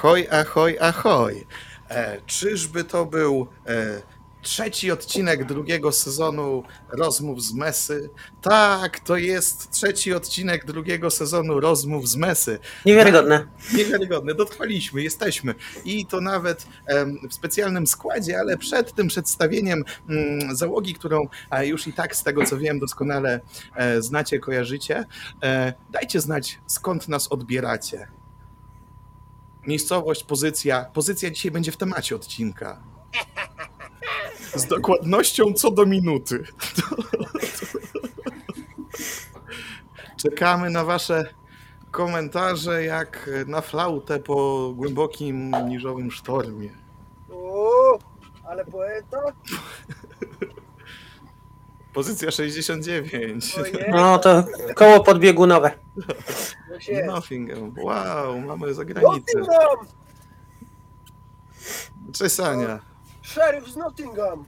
Ahoj, ahoj, ahoj. E, czyżby to był e, trzeci odcinek drugiego sezonu Rozmów z Mesy? Tak, to jest trzeci odcinek drugiego sezonu Rozmów z Mesy. Niewiarygodne. Niewiarygodne, dotrwaliśmy, jesteśmy. I to nawet em, w specjalnym składzie, ale przed tym przedstawieniem mm, załogi, którą e, już i tak z tego co wiem doskonale e, znacie, kojarzycie, e, dajcie znać skąd nas odbieracie. Miejscowość, pozycja. Pozycja dzisiaj będzie w temacie odcinka. Z dokładnością co do minuty. Czekamy na wasze komentarze jak na flautę po głębokim niżowym sztormie. O, ale poeta? Pozycja 69. Ojej, No to koło podbiegunowe. jest. Nottingham. Wow, mamy zagranicę. Nottingham! Cześć Sania. Szeryf z Nottingham!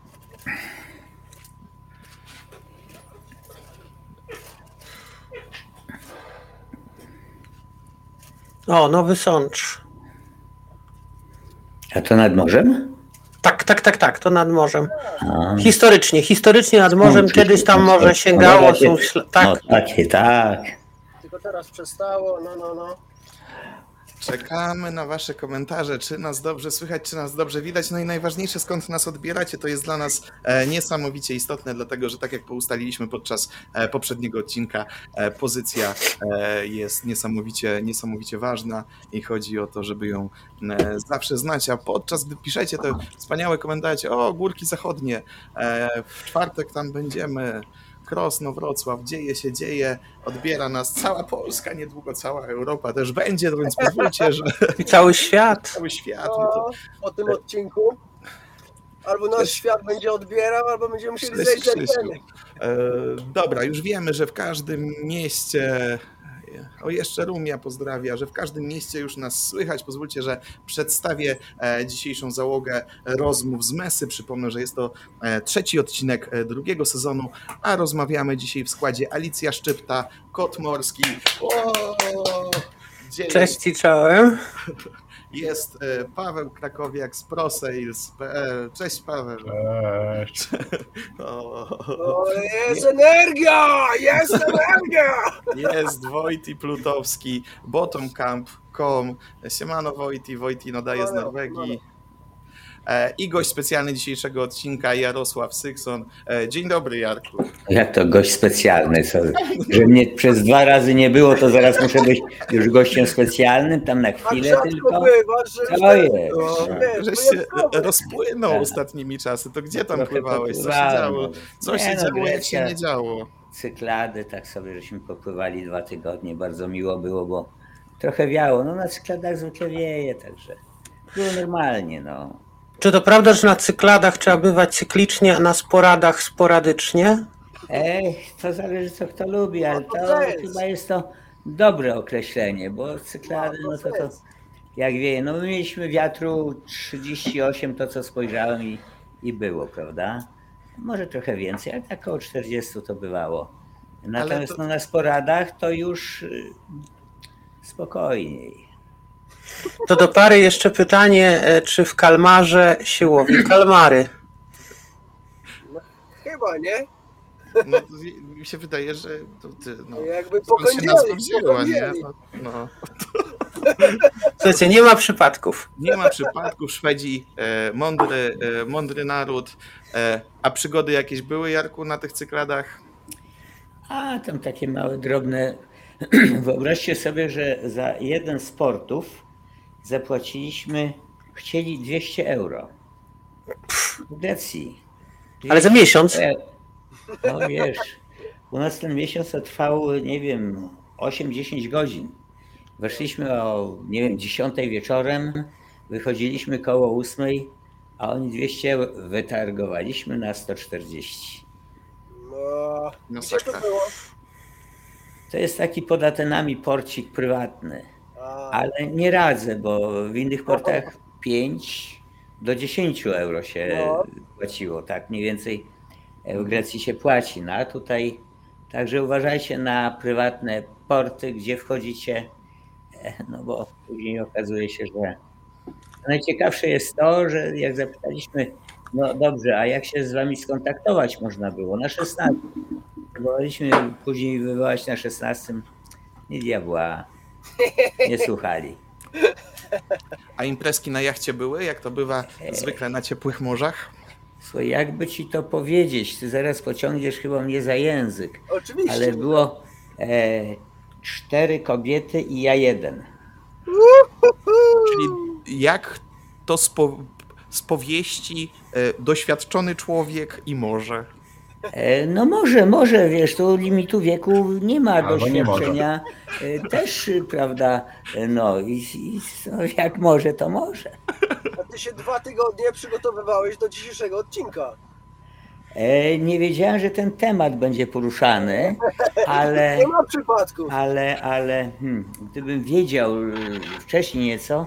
O, Nowy Sącz. A to nad morzem? Tak, tak, tak, tak, to nad morzem. A, Historycznie, historycznie nad morzem Oczywiście, kiedyś tam no, morze no, sięgało, są tak. No takie, tak. Tylko teraz przestało, no, no, no. Czekamy na wasze komentarze, czy nas dobrze słychać, czy nas dobrze widać. No i najważniejsze, skąd nas odbieracie, to jest dla nas e, niesamowicie istotne, dlatego że tak jak ustaliliśmy podczas e, poprzedniego odcinka, e, pozycja jest niesamowicie, niesamowicie ważna i chodzi o to, żeby ją zawsze znać, a podczas gdy piszecie te wspaniałe komentarze, o górki zachodnie, w czwartek tam będziemy, Krosno, Wrocław, dzieje się, dzieje, odbiera nas cała Polska, niedługo cała Europa też będzie, no więc pozwólcie, że I cały świat. cały świat. No to no po tym odcinku albo nasz świat będzie odbierał, albo będziemy musieli Cześć, zejść Krzysiu. E, dobra, już wiemy, że w każdym mieście. O, jeszcze Rumia pozdrawia, że w każdym mieście już nas słychać. Pozwólcie, że przedstawię e, dzisiejszą załogę rozmów z Mesy. Przypomnę, że jest to e, trzeci odcinek e, drugiego sezonu, a rozmawiamy dzisiaj w składzie Alicja Szczypta, Kot Morski. O, Cześć i czołem. Jest e, Paweł Krakowiak z ProSales.pl. Cześć Paweł. Cześć. O, O, jest energia! Jest energia! jest Wojti Plutowski, bottomcamp.com. Siemano Wojti, Wojti nadaje z Siemano, Norwegii. E, I gość specjalny dzisiejszego odcinka, Jarosław Sykson. E, Dzień dobry Jarku. Jak to gość specjalny, co, że mnie przez dwa razy nie było, to zaraz muszę być już gościem specjalnym, tam na A chwilę tylko. że Co jest? O, wiesz, żeś się rozpłynął Tak. ostatnimi czasy, to gdzie tam Trochę pływałeś? Co się działo? no. Co Nie się no, działo, jak się nie działo? Cyklady, tak sobie żeśmy popływali dwa tygodnie, bardzo miło było, bo trochę wiało. No na cykladach zwykle wieje, także było normalnie, no. Czy to prawda, że na cykladach trzeba bywać cyklicznie, a na sporadach sporadycznie? Ej, to zależy co kto lubi, ale No to to jest. chyba jest to dobre określenie, bo cyklady, no to to jak wieje. No my mieliśmy wiatru 38, to co spojrzałem i, i było, prawda? Może trochę więcej, ale tak około 40 to bywało. Natomiast to- no, na sporadach to już y, spokojniej. To do pary jeszcze pytanie, e, czy w kalmarze się łowi kalmary? Chyba, nie? No, mi się wydaje, że to ty, no, Jakby pokądzieli, wzięła, nie? No, no. Słuchajcie, nie ma przypadków. Nie ma przypadków, Szwedzi, e, mądry, e, mądry naród. E, a przygody jakieś były, Jarku, na tych cykladach? A tam takie małe, drobne. Wyobraźcie sobie, że za jeden z portów zapłaciliśmy, chcieli 200 euro. W Grecji. Ale za miesiąc. E, No wiesz, u nas ten miesiąc to trwał, nie wiem, 8-10 godzin. Weszliśmy o, nie wiem, 10 wieczorem, wychodziliśmy koło 8, a oni 200 wytargowaliśmy na 140. No, Masakra. to było? To jest taki pod Atenami porcik prywatny, ale nie radzę, bo w innych portach 5 do 10 euro się No. płaciło, tak mniej więcej w Grecji się płaci, no a tutaj także uważajcie na prywatne porty, gdzie wchodzicie, no bo później okazuje się, że Najciekawsze jest to, że jak zapytaliśmy, no dobrze, a jak się z wami skontaktować można było? Na 16. Próbowaliśmy później wywołać na 16. Nie diabła. Nie słuchali. A imprezki na jachcie były, jak to bywa zwykle na ciepłych morzach? Słuchaj, jakby ci to powiedzieć, ty zaraz pociągniesz chyba mnie za język, Oczywiście. ale było e, cztery kobiety i ja jeden. Czyli jak to z, po, z powieści e, doświadczony człowiek i morze. E, No może, może, wiesz, tu limitu wieku nie ma Albo nie doświadczenia e, też, prawda, e, no i, i no, jak może, to może. A ty się dwa tygodnie przygotowywałeś do dzisiejszego odcinka. E, Nie wiedziałem, że ten temat będzie poruszany, ale, Nie ma przypadków. ale, ale hmm, gdybym wiedział wcześniej nieco,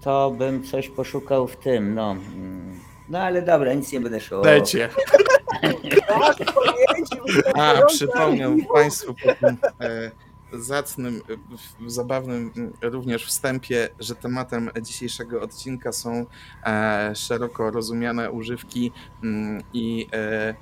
to bym coś poszukał w tym, no. mm, No ale dobra, nic nie będę szło. Pamięci A, przypomnę Państwu po tym e, zacnym, e, w- zabawnym m, również wstępie, że tematem dzisiejszego odcinka są e, szeroko rozumiane używki i e,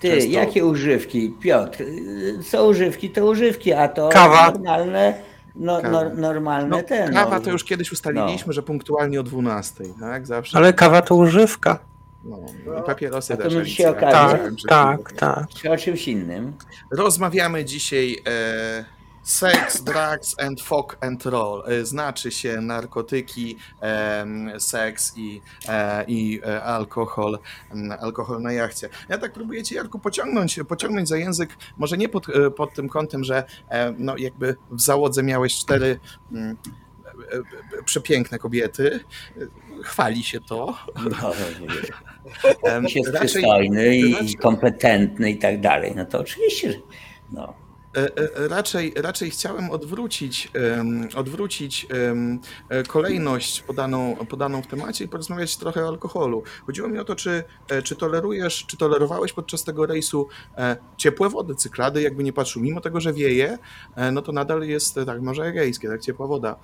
Ty, często- jakie używki? Piotr, y, co używki, to używki, a to Kawa. normalne, no, Kawa. no, normalne No, ten. kawa no. to już kiedyś ustaliliśmy, że punktualnie o 12, tak? Zawsze. Ale kawa to używka. No, i papierosy A to też. dzisiaj Alicja. okazję. Tak, tak, tak. Czy o czymś innym? Rozmawiamy dzisiaj e, sex, drugs and fuck and roll. E, znaczy się narkotyki, em, seks i, e, i e, alkohol, m, alkohol na jachcie. Ja tak próbuję cię, Jarku, pociągnąć, pociągnąć za język, może nie pod, e, pod tym kątem, że e, no, jakby w załodze miałeś cztery mm, e, e, przepiękne kobiety. Chwali się to. No, jest raczej- przystojny i kompetentny i tak dalej. No to oczywiście, że no. E, e, Raczej, raczej chciałem odwrócić, odwrócić e, kolejność podaną, podaną w temacie i porozmawiać trochę o alkoholu. Chodziło mi o to, czy, czy tolerujesz, czy tolerowałeś podczas tego rejsu ciepłe wody, cyklady, jakby nie patrzył. Mimo tego, że wieje, no to nadal jest tak Morze Egejskie, tak ciepła woda.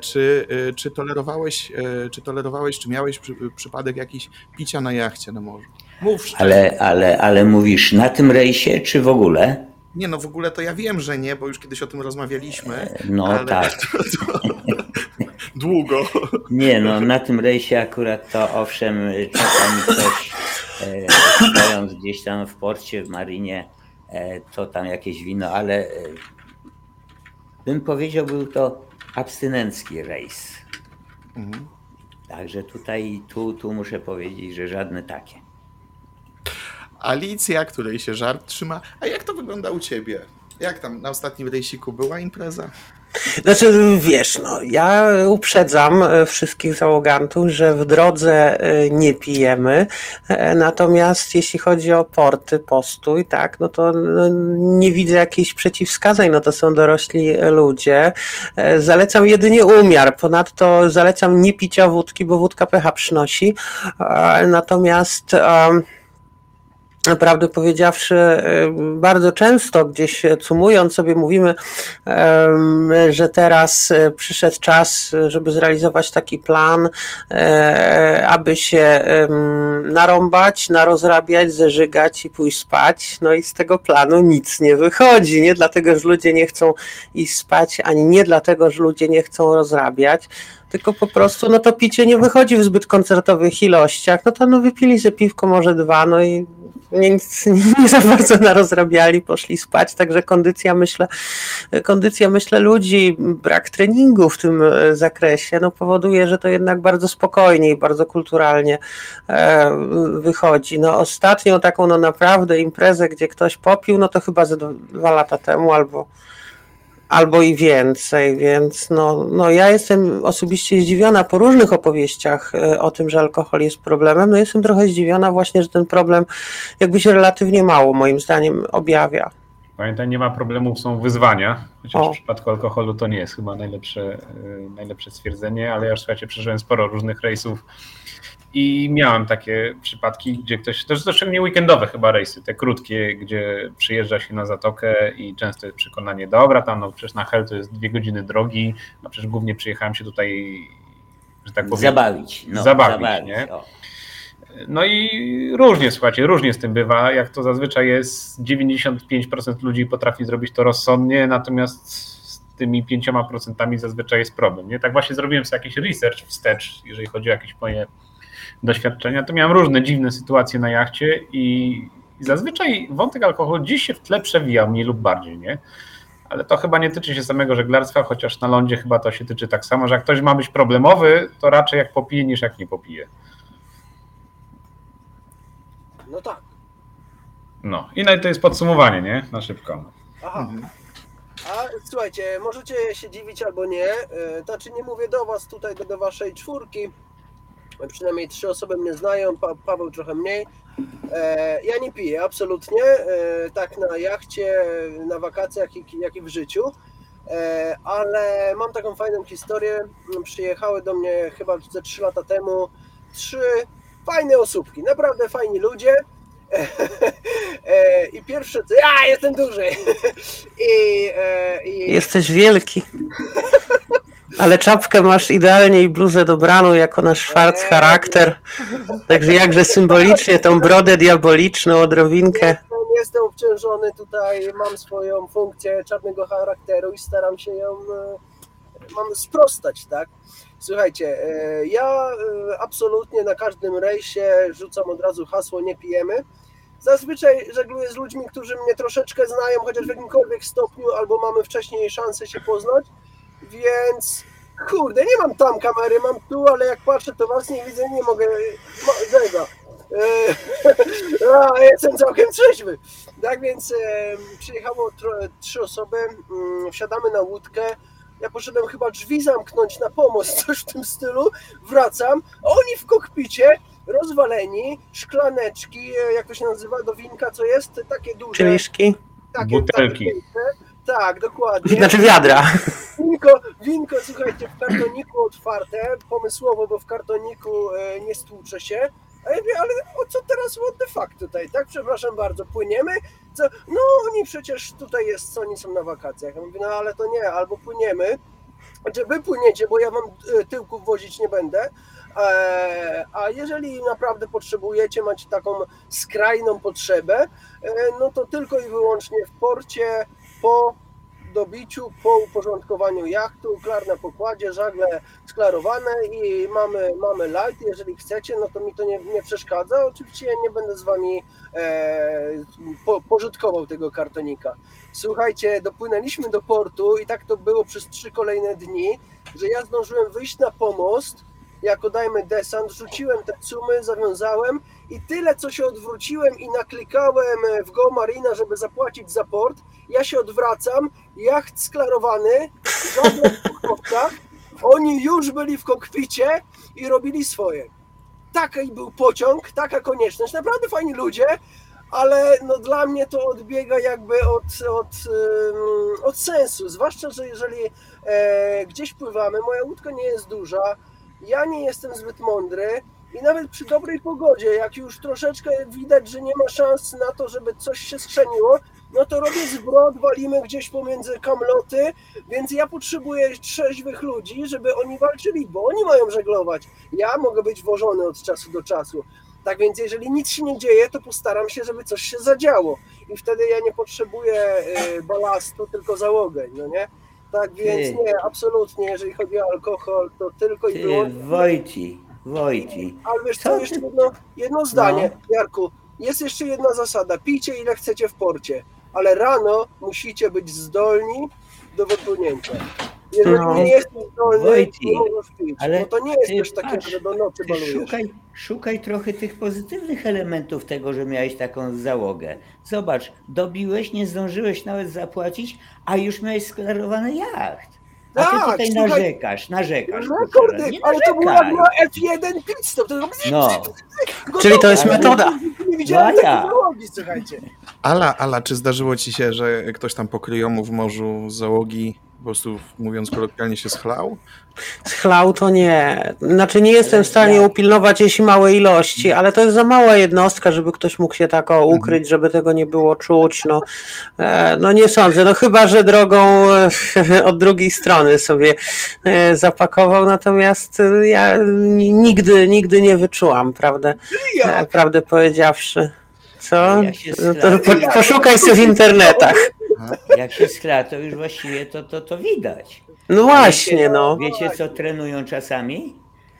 Czy, czy tolerowałeś, czy tolerowałeś, czy miałeś przy, przypadek jakiś picia na jachcie na morzu? Mów szczerze. Ale, ale, ale mówisz na tym rejsie, czy w ogóle? Nie, no w ogóle to ja wiem, że nie, bo już kiedyś o tym rozmawialiśmy. No ale tak. Długo. Nie, no na tym rejsie akurat to owszem, czasami ktoś e, stojąc gdzieś tam w porcie, w marinie, e, to tam jakieś wino, ale e, bym powiedział, był to abstynencki rejs. Mhm. Także tutaj, tu, tu muszę powiedzieć, że żadne takie. Alicja, której się żart trzyma. A jak to wygląda u ciebie? Jak tam na ostatnim rejsiku była impreza? Znaczy, wiesz, no, ja uprzedzam e, wszystkich załogantów, że w drodze e, nie pijemy, e, natomiast jeśli chodzi o porty, postój, tak, no to no, nie widzę jakichś przeciwwskazań, no to są dorośli ludzie. Zalecam jedynie umiar, ponadto zalecam nie picia wódki, bo wódka pH przynosi, natomiast... em, Prawdę powiedziawszy, bardzo często gdzieś cumując sobie mówimy, że teraz e, przyszedł czas, żeby zrealizować taki plan, e, aby się narąbać, narozrabiać, zeżygać i pójść spać. No i z tego planu nic nie wychodzi. Nie dlatego, że ludzie nie chcą iść spać, ani nie dlatego, że ludzie nie chcą rozrabiać, tylko po prostu no to picie nie wychodzi w zbyt koncertowych ilościach. No to no wypili ze piwko, może dwa, no i nic, nie za bardzo narozrabiali, poszli spać, także kondycja myślę, kondycja myślę ludzi, brak treningu w tym e, zakresie, no powoduje, że to jednak bardzo spokojnie i bardzo kulturalnie e, wychodzi. No ostatnią taką no naprawdę imprezę, gdzie ktoś popił, no to chyba ze dwa lata temu albo albo i więcej, więc no, no ja jestem osobiście zdziwiona po różnych opowieściach e, o tym, że alkohol jest problemem. No jestem trochę zdziwiona właśnie, że ten problem jakby się relatywnie mało moim zdaniem objawia. Pamiętaj, nie ma problemów, są wyzwania. Chociaż O. w przypadku alkoholu to nie jest chyba najlepsze, y, najlepsze stwierdzenie, ale ja już słuchajcie, przeżyłem sporo różnych rejsów i miałem takie przypadki, gdzie ktoś, to są szczególnie weekendowe chyba rejsy, te krótkie, gdzie przyjeżdża się na zatokę i często jest przekonanie, dobra, tam no przecież na Hel to jest dwie godziny drogi, a przecież głównie przyjechałem się tutaj że tak powiem. Zabawić. No, Zabawić, nie? O. No i różnie, słuchajcie, różnie z tym bywa. Jak to zazwyczaj jest, 95% ludzi potrafi zrobić to rozsądnie, natomiast z tymi 5% zazwyczaj jest problem. Nie? Tak właśnie zrobiłem sobie jakiś research wstecz, jeżeli chodzi o jakieś moje doświadczenia, to miałem różne dziwne sytuacje na jachcie i, i zazwyczaj wątek alkoholu dziś się w tle przewija mniej lub bardziej, nie? Ale to chyba nie tyczy się samego żeglarstwa, chociaż na lądzie chyba to się tyczy tak samo, że jak ktoś ma być problemowy, to raczej jak popije niż jak nie popije. No tak. No i no to jest podsumowanie, nie? Na szybko. Aha. Mhm. A słuchajcie, możecie się dziwić albo nie. e, Znaczy nie mówię do was tutaj, do waszej czwórki. Przynajmniej trzy osoby mnie znają, pa, Paweł trochę mniej. E, ja nie piję, absolutnie. E, tak na jachcie, na wakacjach, jak, i- jak i w życiu. E, ale mam taką fajną historię. Przyjechały do mnie chyba ze trzy lata temu trzy fajne osóbki, naprawdę fajni ludzie. E, I pierwsze co, ja jestem duży. I, e, i Jesteś wielki. Ale czapkę masz idealnie i bluzę dobraną jako nasz Schwarz charakter. Także jakże symbolicznie tą brodę diaboliczną, odrobinkę. jestem, jestem obciążony tutaj, mam swoją funkcję czarnego charakteru i staram się ją e, mam sprostać, tak? Słuchajcie, e, ja e, absolutnie na każdym rejsie rzucam od razu hasło nie pijemy. Zazwyczaj żegluję z ludźmi, którzy mnie troszeczkę znają, chociaż w jakimkolwiek stopniu, albo mamy wcześniej szansę się poznać, więc kurde, nie mam tam kamery, mam tu, ale jak patrzę, to was nie widzę, nie mogę, mo- tego. E, A, jestem całkiem trzeźwy. Tak więc e, przyjechało tro, trzy osoby, mm, wsiadamy na łódkę. Ja poszedłem chyba drzwi zamknąć na pomost, coś w tym stylu. Wracam, a oni w kokpicie, rozwaleni, szklaneczki, e, jak to się nazywa, do winka, co jest, takie duże. Kieliszki. takie, Butelki. Takie. Tak, dokładnie. Znaczy wiadra. Winko, winko, słuchajcie, w kartoniku otwarte, pomysłowo, bo w kartoniku e, nie stłucze się. A ja mówię, ale o co teraz, what the fuck tutaj, tak? Przepraszam bardzo, płyniemy? Co? No oni przecież tutaj jest, co oni są na wakacjach. Ja mówię, no ale to nie, albo płyniemy, znaczy wy płyniecie, bo ja wam e, tyłków wozić nie będę, e, a jeżeli naprawdę potrzebujecie, macie taką skrajną potrzebę, e, no to tylko i wyłącznie w porcie po dobiciu, po uporządkowaniu jachtu, klar na pokładzie, żagle sklarowane i mamy, mamy light, jeżeli chcecie, no to mi to nie, nie przeszkadza, oczywiście ja nie będę z wami e, po, pożytkował tego kartonika. Słuchajcie, dopłynęliśmy do portu i tak to było przez trzy kolejne dni, że ja zdążyłem wyjść na pomost, jako dajmy desant, rzuciłem te cumy, zawiązałem i tyle, co się odwróciłem i naklikałem w Go Marina, żeby zapłacić za port, ja się odwracam, jacht sklarowany, w kokpitach, oni już byli w kokpicie i robili swoje. Taki był pociąg, taka konieczność. Naprawdę fajni ludzie, ale no dla mnie to odbiega jakby od, od, od sensu. Zwłaszcza, że jeżeli e, gdzieś pływamy, moja łódka nie jest duża, ja nie jestem zbyt mądry i nawet przy dobrej pogodzie, jak już troszeczkę widać, że nie ma szans na to, żeby coś się skrzeniło, no to robię zwrot, walimy gdzieś pomiędzy kamloty, więc ja potrzebuję trzeźwych ludzi, żeby oni walczyli, bo oni mają żeglować. Ja mogę być wożony od czasu do czasu. Tak więc jeżeli nic się nie dzieje, to postaram się, żeby coś się zadziało. I wtedy ja nie potrzebuję y, balastu, tylko załogę, no nie? Tak więc Ty. nie, absolutnie, jeżeli chodzi o alkohol, to tylko i Ty, wyłącznie. Wojci, Wojci. Ale wiesz Co jeszcze jedno, jedno zdanie, No. Jarku. Jest jeszcze jedna zasada. Pijcie ile chcecie w porcie, ale rano musicie być zdolni do wypłynięcia. Jeżeli No. nie jesteś zdolny, Wojciech, nie możesz pić. ale bo to nie jest ty też patrz, że do nocy Ty balujesz. szukaj, szukaj trochę tych pozytywnych elementów tego, że miałeś taką załogę. Zobacz, dobiłeś, nie zdążyłeś nawet zapłacić, a już miałeś sklarowany jacht. A ty Tak, tutaj narzekasz, narzekasz. Rekordy, nie ale to jak na F1 pit stop. To No. Czyli to jest metoda. Nie widziałem No ja. takiej załogi, słuchajcie. Ala, Ala, czy zdarzyło ci się, że ktoś tam pokryjomu w morzu załogi, po prostu mówiąc kolokwialnie, się schlał? Schlał to nie. Znaczy nie jestem w stanie upilnować jeśli małej ilości, ale to jest za mała jednostka, żeby ktoś mógł się tak ukryć, żeby tego nie było czuć. No, e, no nie sądzę. No chyba, że drogą e, od drugiej strony sobie e, zapakował, natomiast ja ni- nigdy, nigdy nie wyczułam, prawdę, prawdę powiedziawszy. Co? Ja się No to schlałem. po, poszukaj sobie w internetach. Jak się skla, to już właściwie to, to, to widać. No właśnie, no. Wiecie, co trenują czasami?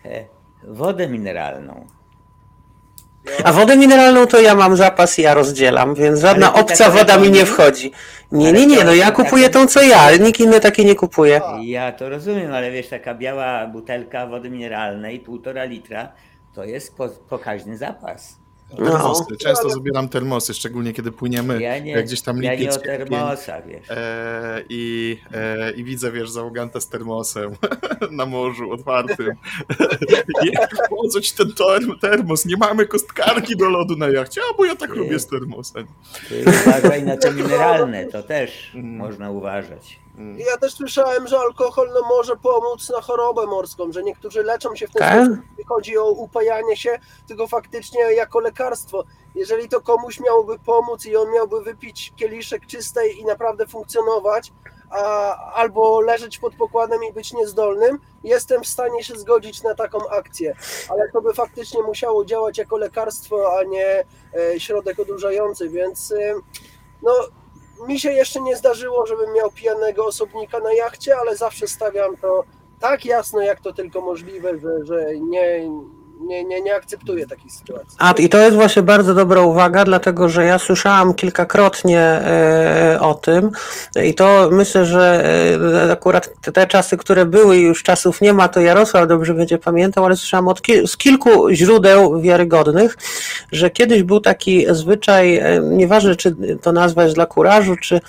E, Wodę mineralną. A wodę mineralną to ja mam zapas i ja rozdzielam, więc żadna Ale ty obca woda mi nie wchodzi. Nie, Ale nie, nie, to- no ja to kupuję tą co ja, nikt inny takiej nie kupuje. Ja to rozumiem, ale wiesz, taka biała butelka wody mineralnej, półtora litra, to jest po, pokaźny zapas. No. Termosy. Często zabieram termosy, szczególnie kiedy płyniemy Ja nie, jak gdzieś tam ja nie o lipiec, termosach, wiesz. E, i, e, I widzę, wiesz, załoganta z termosem na morzu otwartym. Po co ci ten term- termos? Nie mamy kostkarki do lodu na jachcie, a bo ja tak Nie. lubię z termosem. Ty uważaj na te mineralne, to też Mm. można uważać. Mm. Ja też słyszałem, że alkohol no, może pomóc na chorobę morską, że niektórzy leczą się w ten Tak? sposób, nie chodzi o upajanie się, tylko faktycznie jako lekarstwo. Jeżeli to komuś miałoby pomóc i on miałby wypić kieliszek czystej i naprawdę funkcjonować, a, albo leżeć pod pokładem i być niezdolnym, jestem w stanie się zgodzić na taką akcję. Ale to by faktycznie musiało działać jako lekarstwo, a nie e, środek odurzający, więc e, no, mi się jeszcze nie zdarzyło, żebym miał pijanego osobnika na jachcie, ale zawsze stawiam to tak jasno, jak to tylko możliwe, że, że nie, nie, nie, nie akceptuję takich sytuacji. A i to jest właśnie bardzo dobra uwaga, dlatego że ja słyszałam kilkakrotnie e, o tym i to myślę, że e, akurat te, czasy, które były i już czasów nie ma, to Jarosław dobrze będzie pamiętał, ale słyszałam od z kilku źródeł wiarygodnych, że kiedyś był taki zwyczaj, e, nieważne czy to nazwa jest dla kurażu, czy e,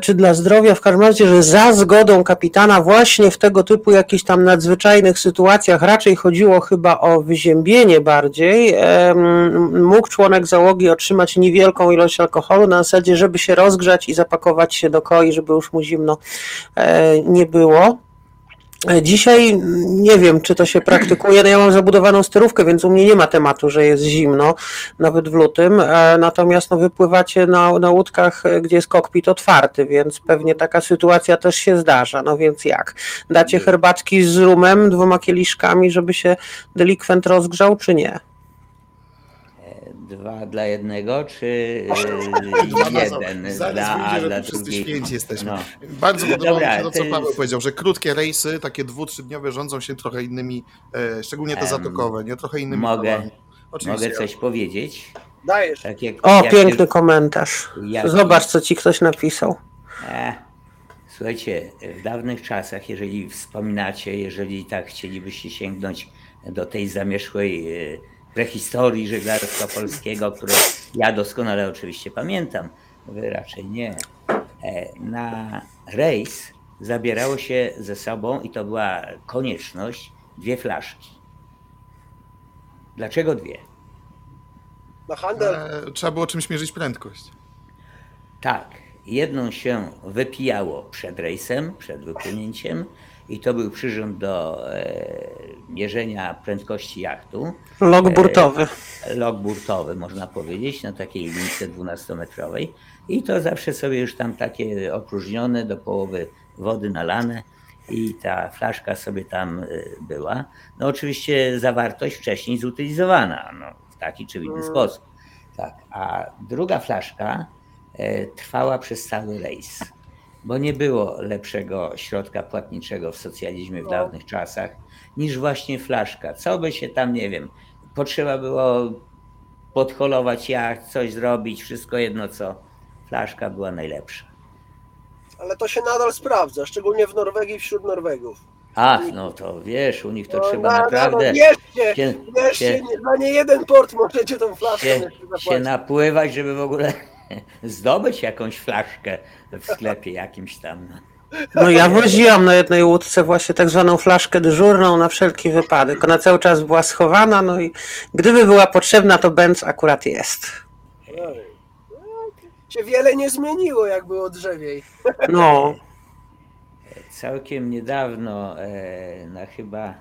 czy dla zdrowia, w każdym razie, że za zgodą kapitana właśnie w tego typu jakichś tam nadzwyczajnych sytuacjach, raczej chodziło chyba o wyziębienie bardziej, em, mógł członek załogi otrzymać niewielką ilość alkoholu na zasadzie, żeby się rozgrzać i zapakować się do koi, żeby już mu zimno e, nie było. E, Dzisiaj nie wiem, czy to się praktykuje. No ja mam zabudowaną sterówkę, więc u mnie nie ma tematu, że jest zimno, nawet w lutym. E, Natomiast no, wypływacie na, na łódkach, e, gdzie jest kokpit otwarty, więc pewnie taka sytuacja też się zdarza. No więc jak? Dacie herbatki z rumem, dwoma kieliszkami, żeby się delikwent rozgrzał, czy nie? Dwa dla jednego, czy jeden za- Zaraz dla, że dla wszyscy drugiego? święci jesteśmy. No. Bardzo podoba Dobra, mi się to, co Paweł jest- powiedział, że krótkie rejsy, takie dwu, trzydniowe, rządzą się trochę innymi, e, szczególnie te zatokowe, nie? Trochę innymi mogę-. Mogę coś powiedzieć? Dajesz. Tak jak, O, jak piękny już- komentarz. jak- Zobacz, co ci ktoś napisał. E, słuchajcie, w dawnych czasach, jeżeli wspominacie, jeżeli tak chcielibyście sięgnąć do tej zamierzchłej e, prehistorii żeglarstwa polskiego, które ja doskonale oczywiście pamiętam, wy raczej nie. E, na rejs zabierało się ze sobą, i to była konieczność, dwie flaszki. Dlaczego dwie? Na handel. E, trzeba było czymś mierzyć prędkość. Tak, jedną się wypijało przed rejsem, przed wypłynięciem i to był przyrząd do e, mierzenia prędkości jachtu. Log burtowy. Log burtowy, można powiedzieć, na takiej lince 12-metrowej. I to zawsze sobie już tam takie opróżnione, do połowy wody nalane i ta flaszka sobie tam y, była. No oczywiście zawartość wcześniej zutylizowana, no, w taki czy w inny Mm. sposób. Tak, a druga flaszka e, trwała przez cały rejs, bo nie było lepszego środka płatniczego w socjalizmie w No. dawnych czasach niż właśnie flaszka. Co by się tam, nie wiem, potrzeba było podholować jacht, coś zrobić, wszystko jedno co, flaszka była najlepsza. Ale to się nadal sprawdza, szczególnie w Norwegii wśród Norwegów. Ach, no to wiesz, u nich to No, trzeba no, no, naprawdę No, bierzcie, się, bierzcie, się, nie, na nie jeden port możecie tą flaszkę się, się napływać, żeby w ogóle zdobyć jakąś flaszkę w sklepie jakimś tam. No ja woziłam na jednej łódce właśnie tak zwaną flaszkę dyżurną na wszelki wypadek. Ona cały czas była schowana, no i gdyby była potrzebna, to Benz akurat jest. No, się wiele nie zmieniło, jak było drzewiej. No, Całkiem niedawno, e, na chyba,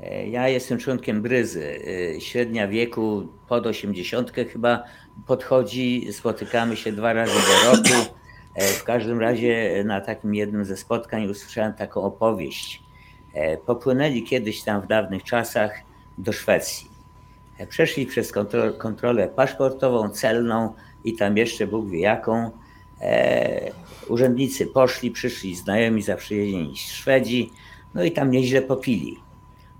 e, ja jestem członkiem Bryzy, e, średnia wieku pod 80 chyba podchodzi, spotykamy się dwa razy do roku. E, W każdym razie na takim jednym ze spotkań usłyszałem taką opowieść. E, Popłynęli kiedyś tam w dawnych czasach do Szwecji. E, Przeszli przez kontro- kontrolę paszportową, celną i tam jeszcze Bóg wie jaką. Urzędnicy poszli, przyszli znajomi zaprzyjaźnieni Szwedzi, no i tam nieźle popili.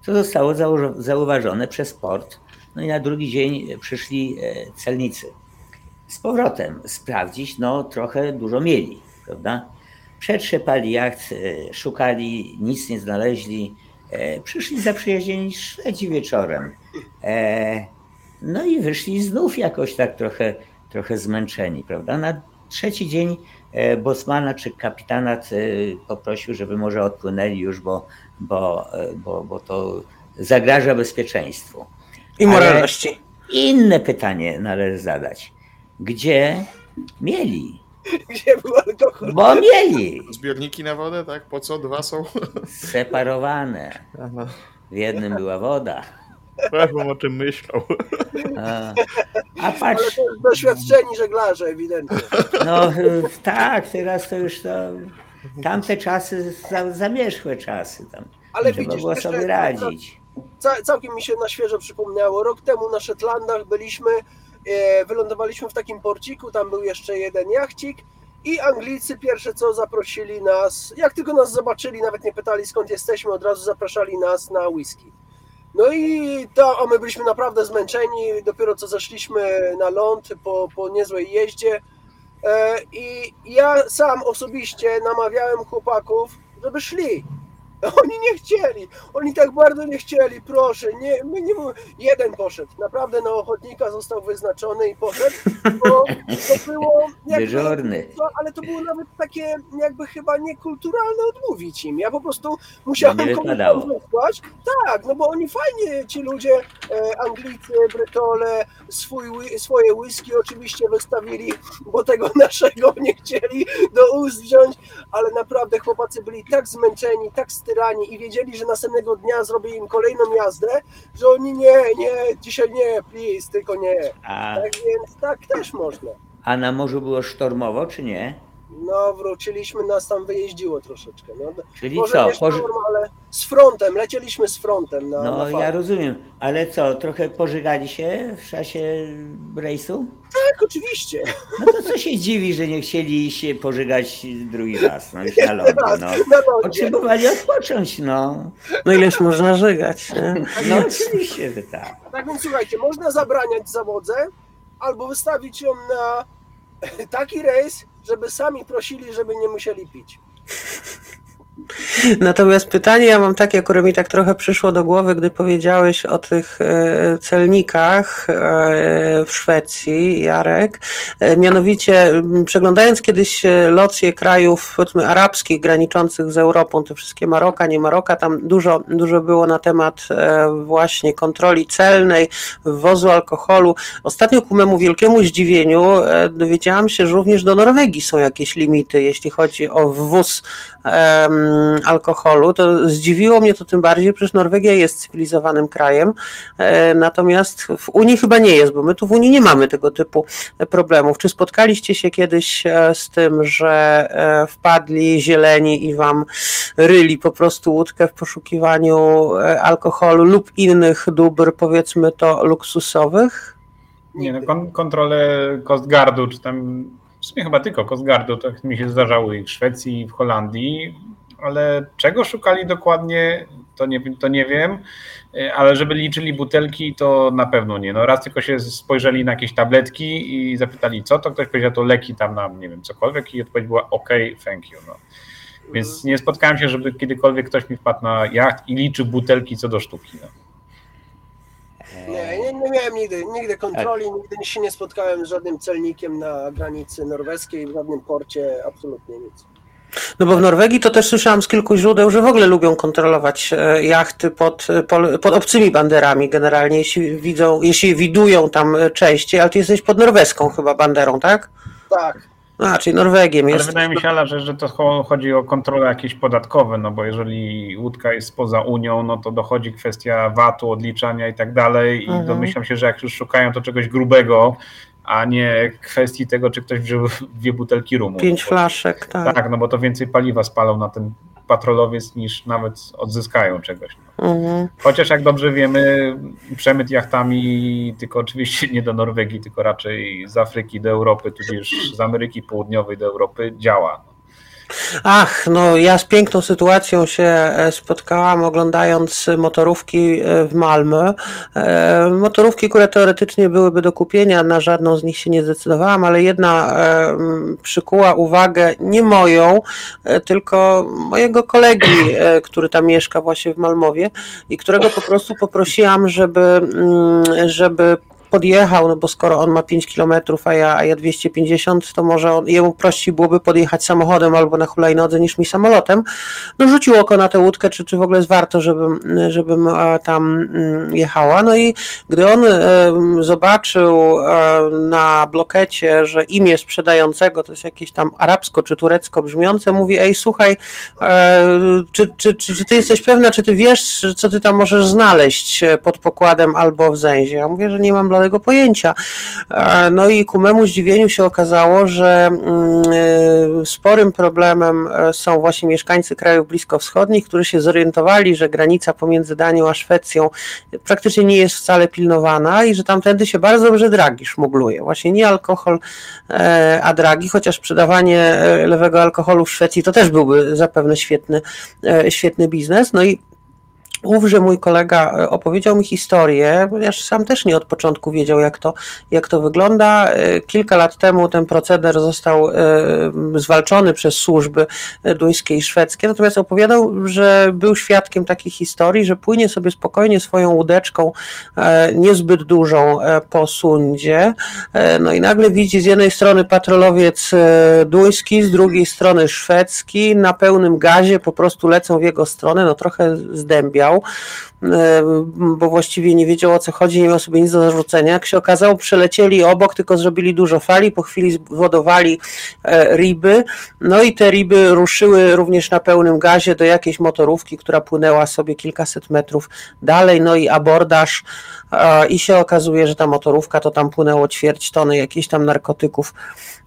To zostało zauważone przez port, no i na drugi dzień przyszli e, celnicy. Z powrotem sprawdzić, no trochę dużo mieli, prawda? Przetrzepali jacht, e, szukali, nic nie znaleźli. E, Przyszli zaprzyjaźnieni Szwedzi wieczorem. E, No i wyszli znów jakoś tak trochę, trochę zmęczeni, prawda? Na trzeci dzień e, bosmana czy kapitanat e, poprosił, żeby może odpłynęli już, bo, bo, e, bo, bo to zagraża bezpieczeństwu. I moralności. Inne pytanie należy zadać. Gdzie mieli? Gdzie był alkohol? Bo mieli Zbiorniki na wodę, tak? Po co? Dwa są? separowane. W jednym była woda. Ja bym o czym myślał. A, a Ale patrz, to już doświadczeni żeglarze, ewidentnie. no tak, teraz to już to tamte czasy, za, zamierzchłe czasy tam. Ale Trzeba widzisz, było sobie radzić. Ca- całkiem mi się na świeżo przypomniało. Rok temu na Szetlandach byliśmy, e, wylądowaliśmy w takim porciku, tam był jeszcze jeden jachcik i Anglicy pierwsze co zaprosili nas, jak tylko nas zobaczyli, nawet nie pytali skąd jesteśmy, od razu zapraszali nas na whisky. No i to, a my byliśmy naprawdę zmęczeni, dopiero co zeszliśmy na ląd po, po niezłej jeździe e, i ja sam osobiście namawiałem chłopaków, żeby szli. Oni nie chcieli, oni tak bardzo nie chcieli, proszę, nie, my nie jeden poszedł, naprawdę na ochotnika został wyznaczony i poszedł, bo to było jakby, to, ale to było nawet takie jakby chyba niekulturalne odmówić im, ja po prostu musiałem No komuś wysłać, tak, no bo oni fajnie, ci ludzie, e, Anglicy, Brytole, swój, swoje whisky oczywiście wystawili, bo tego naszego nie chcieli do ust wziąć, ale naprawdę chłopacy byli tak zmęczeni, tak i wiedzieli, że następnego dnia zrobię im kolejną jazdę, że oni nie, nie, dzisiaj nie, please, tylko nie. A, Tak więc tak też można. a na morzu było sztormowo, czy nie? No, wróciliśmy, nas tam wyjeździło troszeczkę. No, Czyli może co? nie Poży... sztorm, ale z frontem, lecieliśmy z frontem na, No na ja rozumiem, ale co, trochę pożygali się w czasie rejsu? Tak, oczywiście. No to co się dziwi, że nie chcieli się pożygać drugi raz, no już na lądzie, no. Potrzebowali odpocząć, no. No ileż można żygać, nie? No oczywiście, że tak. Tak więc słuchajcie, można zabraniać zawodze, albo wystawić ją na taki rejs, żeby sami prosili, żeby nie musieli pić. Natomiast pytanie ja mam takie, które mi tak trochę przyszło do głowy, gdy powiedziałeś o tych e, celnikach e, w Szwecji, Jarek. E, Mianowicie, przeglądając kiedyś locje krajów powiedzmy arabskich graniczących z Europą, te wszystkie Maroka, nie Maroka, tam dużo, dużo było na temat właśnie kontroli celnej, wwozu alkoholu. Ostatnio ku memu wielkiemu zdziwieniu dowiedziałam się, że również do Norwegii są jakieś limity, jeśli chodzi o wwóz em, alkoholu, to zdziwiło mnie to tym bardziej, przecież Norwegia jest cywilizowanym krajem, e, natomiast w Unii chyba nie jest, bo my tu w Unii nie mamy tego typu problemów. Czy spotkaliście się kiedyś e, z tym, że e, wpadli zieleni i wam ryli po prostu łódkę w poszukiwaniu alkoholu lub innych dóbr, powiedzmy to luksusowych? Nie, no, kon- kontrole Coast Guardu, czy tam w sumie chyba tylko Coast Guardu, tak mi się zdarzały i w Szwecji, i w Holandii, ale czego szukali dokładnie, to nie, to nie wiem, E, ale żeby liczyli butelki, to na pewno nie. No raz tylko się spojrzeli na jakieś tabletki i zapytali co, to ktoś powiedział to leki tam na nie wiem cokolwiek i odpowiedź była ok, thank you. No. Więc nie spotkałem się, żeby kiedykolwiek ktoś mi wpadł na jacht i liczył butelki co do sztuki. No. Nie, nie, nie miałem nigdy, nigdy kontroli, nigdy się nie spotkałem z żadnym celnikiem na granicy norweskiej, w żadnym porcie, absolutnie nic. No bo w Norwegii to też słyszałam z kilku źródeł, że w ogóle lubią kontrolować e, jachty pod, pol- pod obcymi banderami generalnie, jeśli widzą, jeśli widują tam e, częściej, ale ty jesteś pod norweską chyba banderą, tak? Tak. A, czyli Norwegiem Ale jest. wydaje mi się, Ala, że, że to cho- chodzi o kontrole jakieś podatkowe, no bo jeżeli łódka jest poza Unią, no to dochodzi kwestia VAT-u, odliczania i tak dalej i Mhm. domyślam się, że jak już szukają to czegoś grubego, a nie kwestii tego, czy ktoś wziął dwie butelki rumu. Pięć flaszek, tak. Tak, no bo to więcej paliwa spalą na ten patrolowiec niż nawet odzyskają czegoś. Mhm. Chociaż jak dobrze wiemy, przemyt jachtami, tylko oczywiście nie do Norwegii, tylko raczej z Afryki do Europy, tudzież z Ameryki Południowej do Europy działa. Ach, no ja z piękną sytuacją się e, spotkałam oglądając motorówki e, w Malmö. E, Motorówki, które teoretycznie byłyby do kupienia, na żadną z nich się nie zdecydowałam, ale jedna przykuła uwagę nie moją, tylko mojego kolegi, który tam mieszka właśnie w Malmowie i którego po prostu poprosiłam, żeby, mm, żeby podjechał, no bo skoro on ma 5 km, a ja, a ja 250, to może on, jemu prościej byłoby podjechać samochodem albo na hulajnodze niż mi samolotem. No rzucił oko na tę łódkę, czy, czy w ogóle jest warto, żebym, żebym e, tam mm, jechała. No i gdy on e, zobaczył e, na blokecie, że imię sprzedającego to jest jakieś tam arabsko czy turecko brzmiące, mówi, ej słuchaj, czy, czy, czy, czy ty jesteś pewna, czy ty wiesz, co ty tam możesz znaleźć pod pokładem albo w zęzie? Ja mówię, że nie mam bladego pojęcia. E, No i ku memu zdziwieniu się okazało, że mm, e, sporym problemem e, są właśnie mieszkańcy krajów bliskowschodnich, którzy się zorientowali, że granica pomiędzy Danią a Szwecją praktycznie nie jest wcale pilnowana i że tamtędy się bardzo dobrze dragi szmugluje. Właśnie nie alkohol, a dragi, chociaż sprzedawanie lewego alkoholu w Szwecji to też byłby zapewne świetny, świetny biznes. No i Ówże mój kolega e, opowiedział mi historię, ponieważ sam też nie od początku wiedział, jak to, jak to wygląda. E, Kilka lat temu ten proceder został e, zwalczony przez służby duńskie i szwedzkie, natomiast opowiadał, że był świadkiem takiej historii, że płynie sobie spokojnie swoją łódeczką, niezbyt dużą po sundzie, no i nagle widzi z jednej strony patrolowiec duński, z drugiej strony szwedzki, na pełnym gazie po prostu lecą w jego stronę, no trochę zdębiał, e, bo właściwie nie wiedział o co chodzi, nie miał sobie nic do zarzucenia. Jak się okazało, przelecieli obok, tylko zrobili dużo fali, po chwili zwodowali e, riby, no i te riby ruszyły również na pełnym gazie do jakiejś motorówki, która płynęła sobie kilkaset metrów dalej, no i abordaż i się okazuje, że ta motorówka to tam płynęło ćwierć tony jakichś tam narkotyków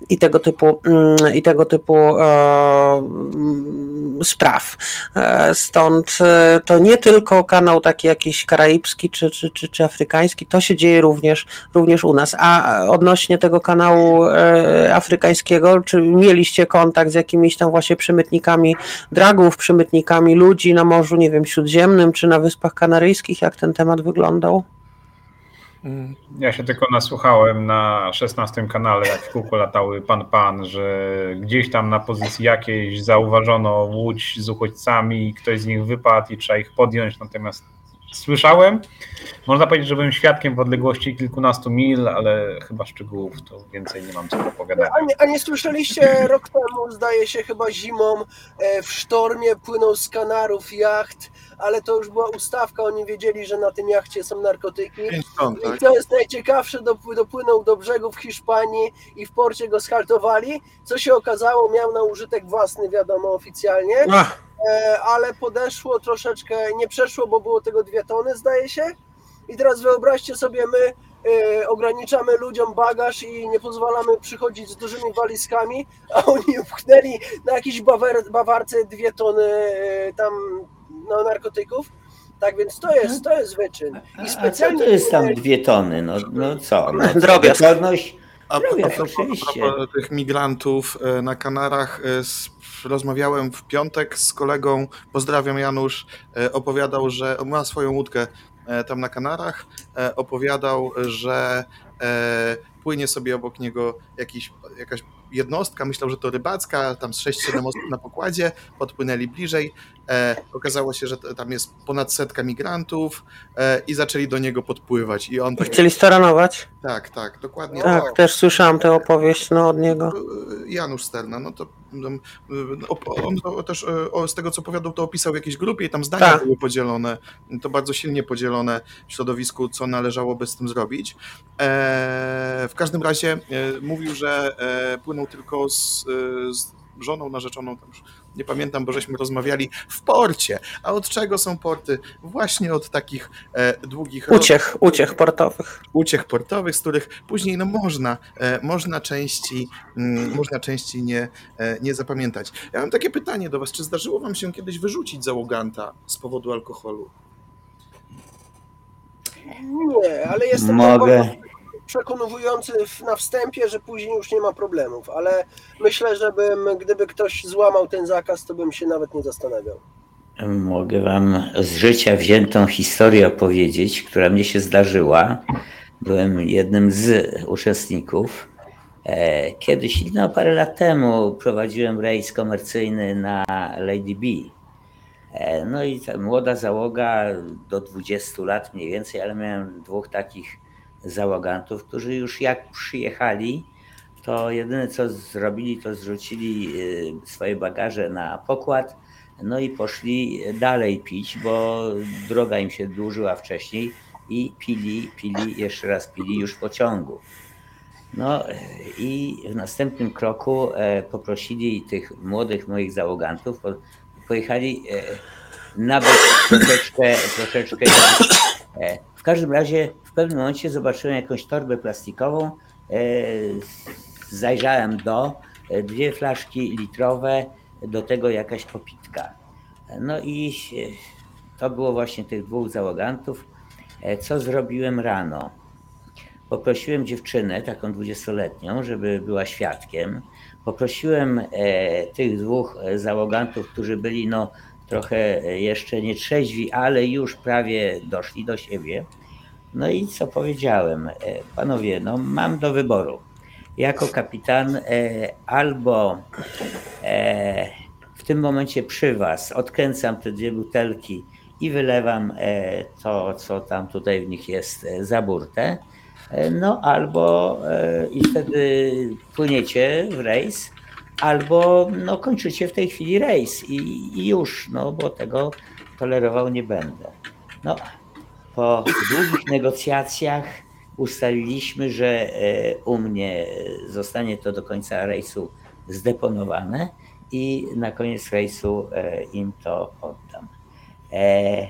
i tego typu, mm, i tego typu e, mm, spraw. Stąd to nie tylko kanał taki jakiś karaibski czy, czy, czy, czy afrykański, to się dzieje również, również u nas. A odnośnie tego kanału e, afrykańskiego, czy mieliście kontakt z jakimiś tam właśnie przemytnikami dragów, przemytnikami ludzi na Morzu, nie wiem, Śródziemnym czy na Wyspach Kanaryjskich, jak ten temat wyglądał? Ja się tylko nasłuchałem na 16 kanale, jak w kółko latały pan pan, że gdzieś tam na pozycji jakiejś zauważono łódź z uchodźcami, ktoś z nich wypadł i trzeba ich podjąć, natomiast słyszałem, można powiedzieć, że byłem świadkiem w odległości kilkunastu mil, ale chyba szczegółów to więcej nie mam co do opowiadania. A nie, a nie słyszeliście rok temu, zdaje się chyba zimą, e, w sztormie płynął z Kanarów jacht, ale to już była ustawka, oni wiedzieli, że na tym jachcie są narkotyki. Ton, tak? I co jest najciekawsze, dop- dopłynął do brzegu w Hiszpanii i w porcie go schaltowali. Co się okazało, miał na użytek własny, wiadomo, oficjalnie, Ach, e, ale podeszło troszeczkę, nie przeszło, bo było tego dwie tony, zdaje się. I teraz wyobraźcie sobie, my e, ograniczamy ludziom bagaż i nie pozwalamy przychodzić z dużymi walizkami, a oni upchnęli na jakiejś bawer, bawarce dwie tony e, tam no, narkotyków. Tak więc to jest, to jest wyczyn. I a co specjalnie to jest tam dwie tony? No, no co? No, Drobiazg. Odporność A propos, propos tych migrantów e, na Kanarach, e, z, rozmawiałem w piątek z kolegą, pozdrawiam Janusz, e, opowiadał, że on ma swoją łódkę tam na Kanarach, opowiadał, że płynie sobie obok niego jakiś, jakaś jednostka, myślał, że to rybacka, tam z 6-7 osób na pokładzie, podpłynęli bliżej, okazało się, że tam jest ponad setka migrantów e, i zaczęli do niego podpływać. I on I tak, chcieli staranować? tak, tak, dokładnie. Tak, tak. też słyszałam tę opowieść no, od niego. Janusz Sterna, no to um, o- on to też e, z tego co opowiadał, to opisał w jakiejś grupie i tam zdania Tak. były podzielone, to bardzo silnie podzielone w środowisku, co należałoby z tym zrobić. E, w każdym razie e, mówił, że e, płynął tylko z, e, z żoną narzeczoną, tam już nie pamiętam, bo żeśmy rozmawiali, w porcie. A od czego są porty? Właśnie od takich e, długich Uciech, uciech portowych. uciech portowych, z których później no można, e, można części, mm, można części nie, e, nie zapamiętać. Ja mam takie pytanie do was, czy zdarzyło wam się kiedyś wyrzucić załoganta z powodu alkoholu? Nie, ale jestem Mogę. bardzo przekonujący na wstępie, że później już nie ma problemów, ale myślę, że bym, gdyby ktoś złamał ten zakaz, to bym się nawet nie zastanawiał. Mogę Wam z życia wziętą historię opowiedzieć, która mnie się zdarzyła. Byłem jednym z uczestników. E, Kiedyś, no parę lat temu, prowadziłem rejs komercyjny na Lady B. E, No i ta młoda załoga do 20 lat mniej więcej, ale miałem dwóch takich załogantów, którzy już jak przyjechali, to jedyne co zrobili, to zrzucili y, swoje bagaże na pokład, no i poszli dalej pić, bo droga im się dłużyła wcześniej i pili, pili, jeszcze raz pili już w pociągu. No i w następnym kroku e, poprosili tych młodych moich załogantów, po, pojechali e, nabyć troszeczkę, troszeczkę. W każdym razie pewnym momencie zobaczyłem jakąś torbę plastikową, e, zajrzałem do, e, dwie flaszki litrowe, do tego jakaś popitka. No i to było właśnie tych dwóch załogantów. E, Co zrobiłem rano? Poprosiłem dziewczynę, taką dwudziestoletnią, żeby była świadkiem. Poprosiłem tych dwóch załogantów, którzy byli no, trochę jeszcze nie trzeźwi, ale już prawie doszli do siebie. No i co powiedziałem? E, Panowie, no mam do wyboru. Jako kapitan e, albo e, w tym momencie przy Was odkręcam te dwie butelki i wylewam to, co tam tutaj w nich jest za burtę. No albo i wtedy płyniecie w rejs, albo no, kończycie w tej chwili rejs i, i już, no bo tego tolerował nie będę. No, po długich negocjacjach ustaliliśmy, że e, u mnie zostanie to do końca rejsu zdeponowane i na koniec rejsu e, im to oddam. E,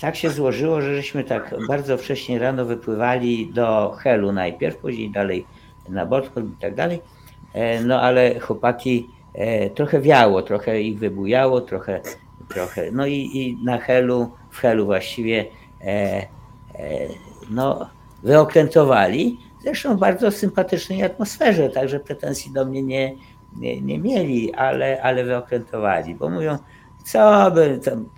tak się złożyło, że żeśmy tak bardzo wcześnie rano wypływali do Helu najpierw, później dalej na Bornholm i tak dalej. No ale chłopaki trochę wiało, trochę ich wybujało, trochę, trochę. No i, i na Helu, w Helu właściwie, no wyokrętowali. Zresztą w bardzo sympatycznej atmosferze, także pretensji do mnie nie, nie, nie mieli, ale, ale wyokrętowali, bo mówią, co by tam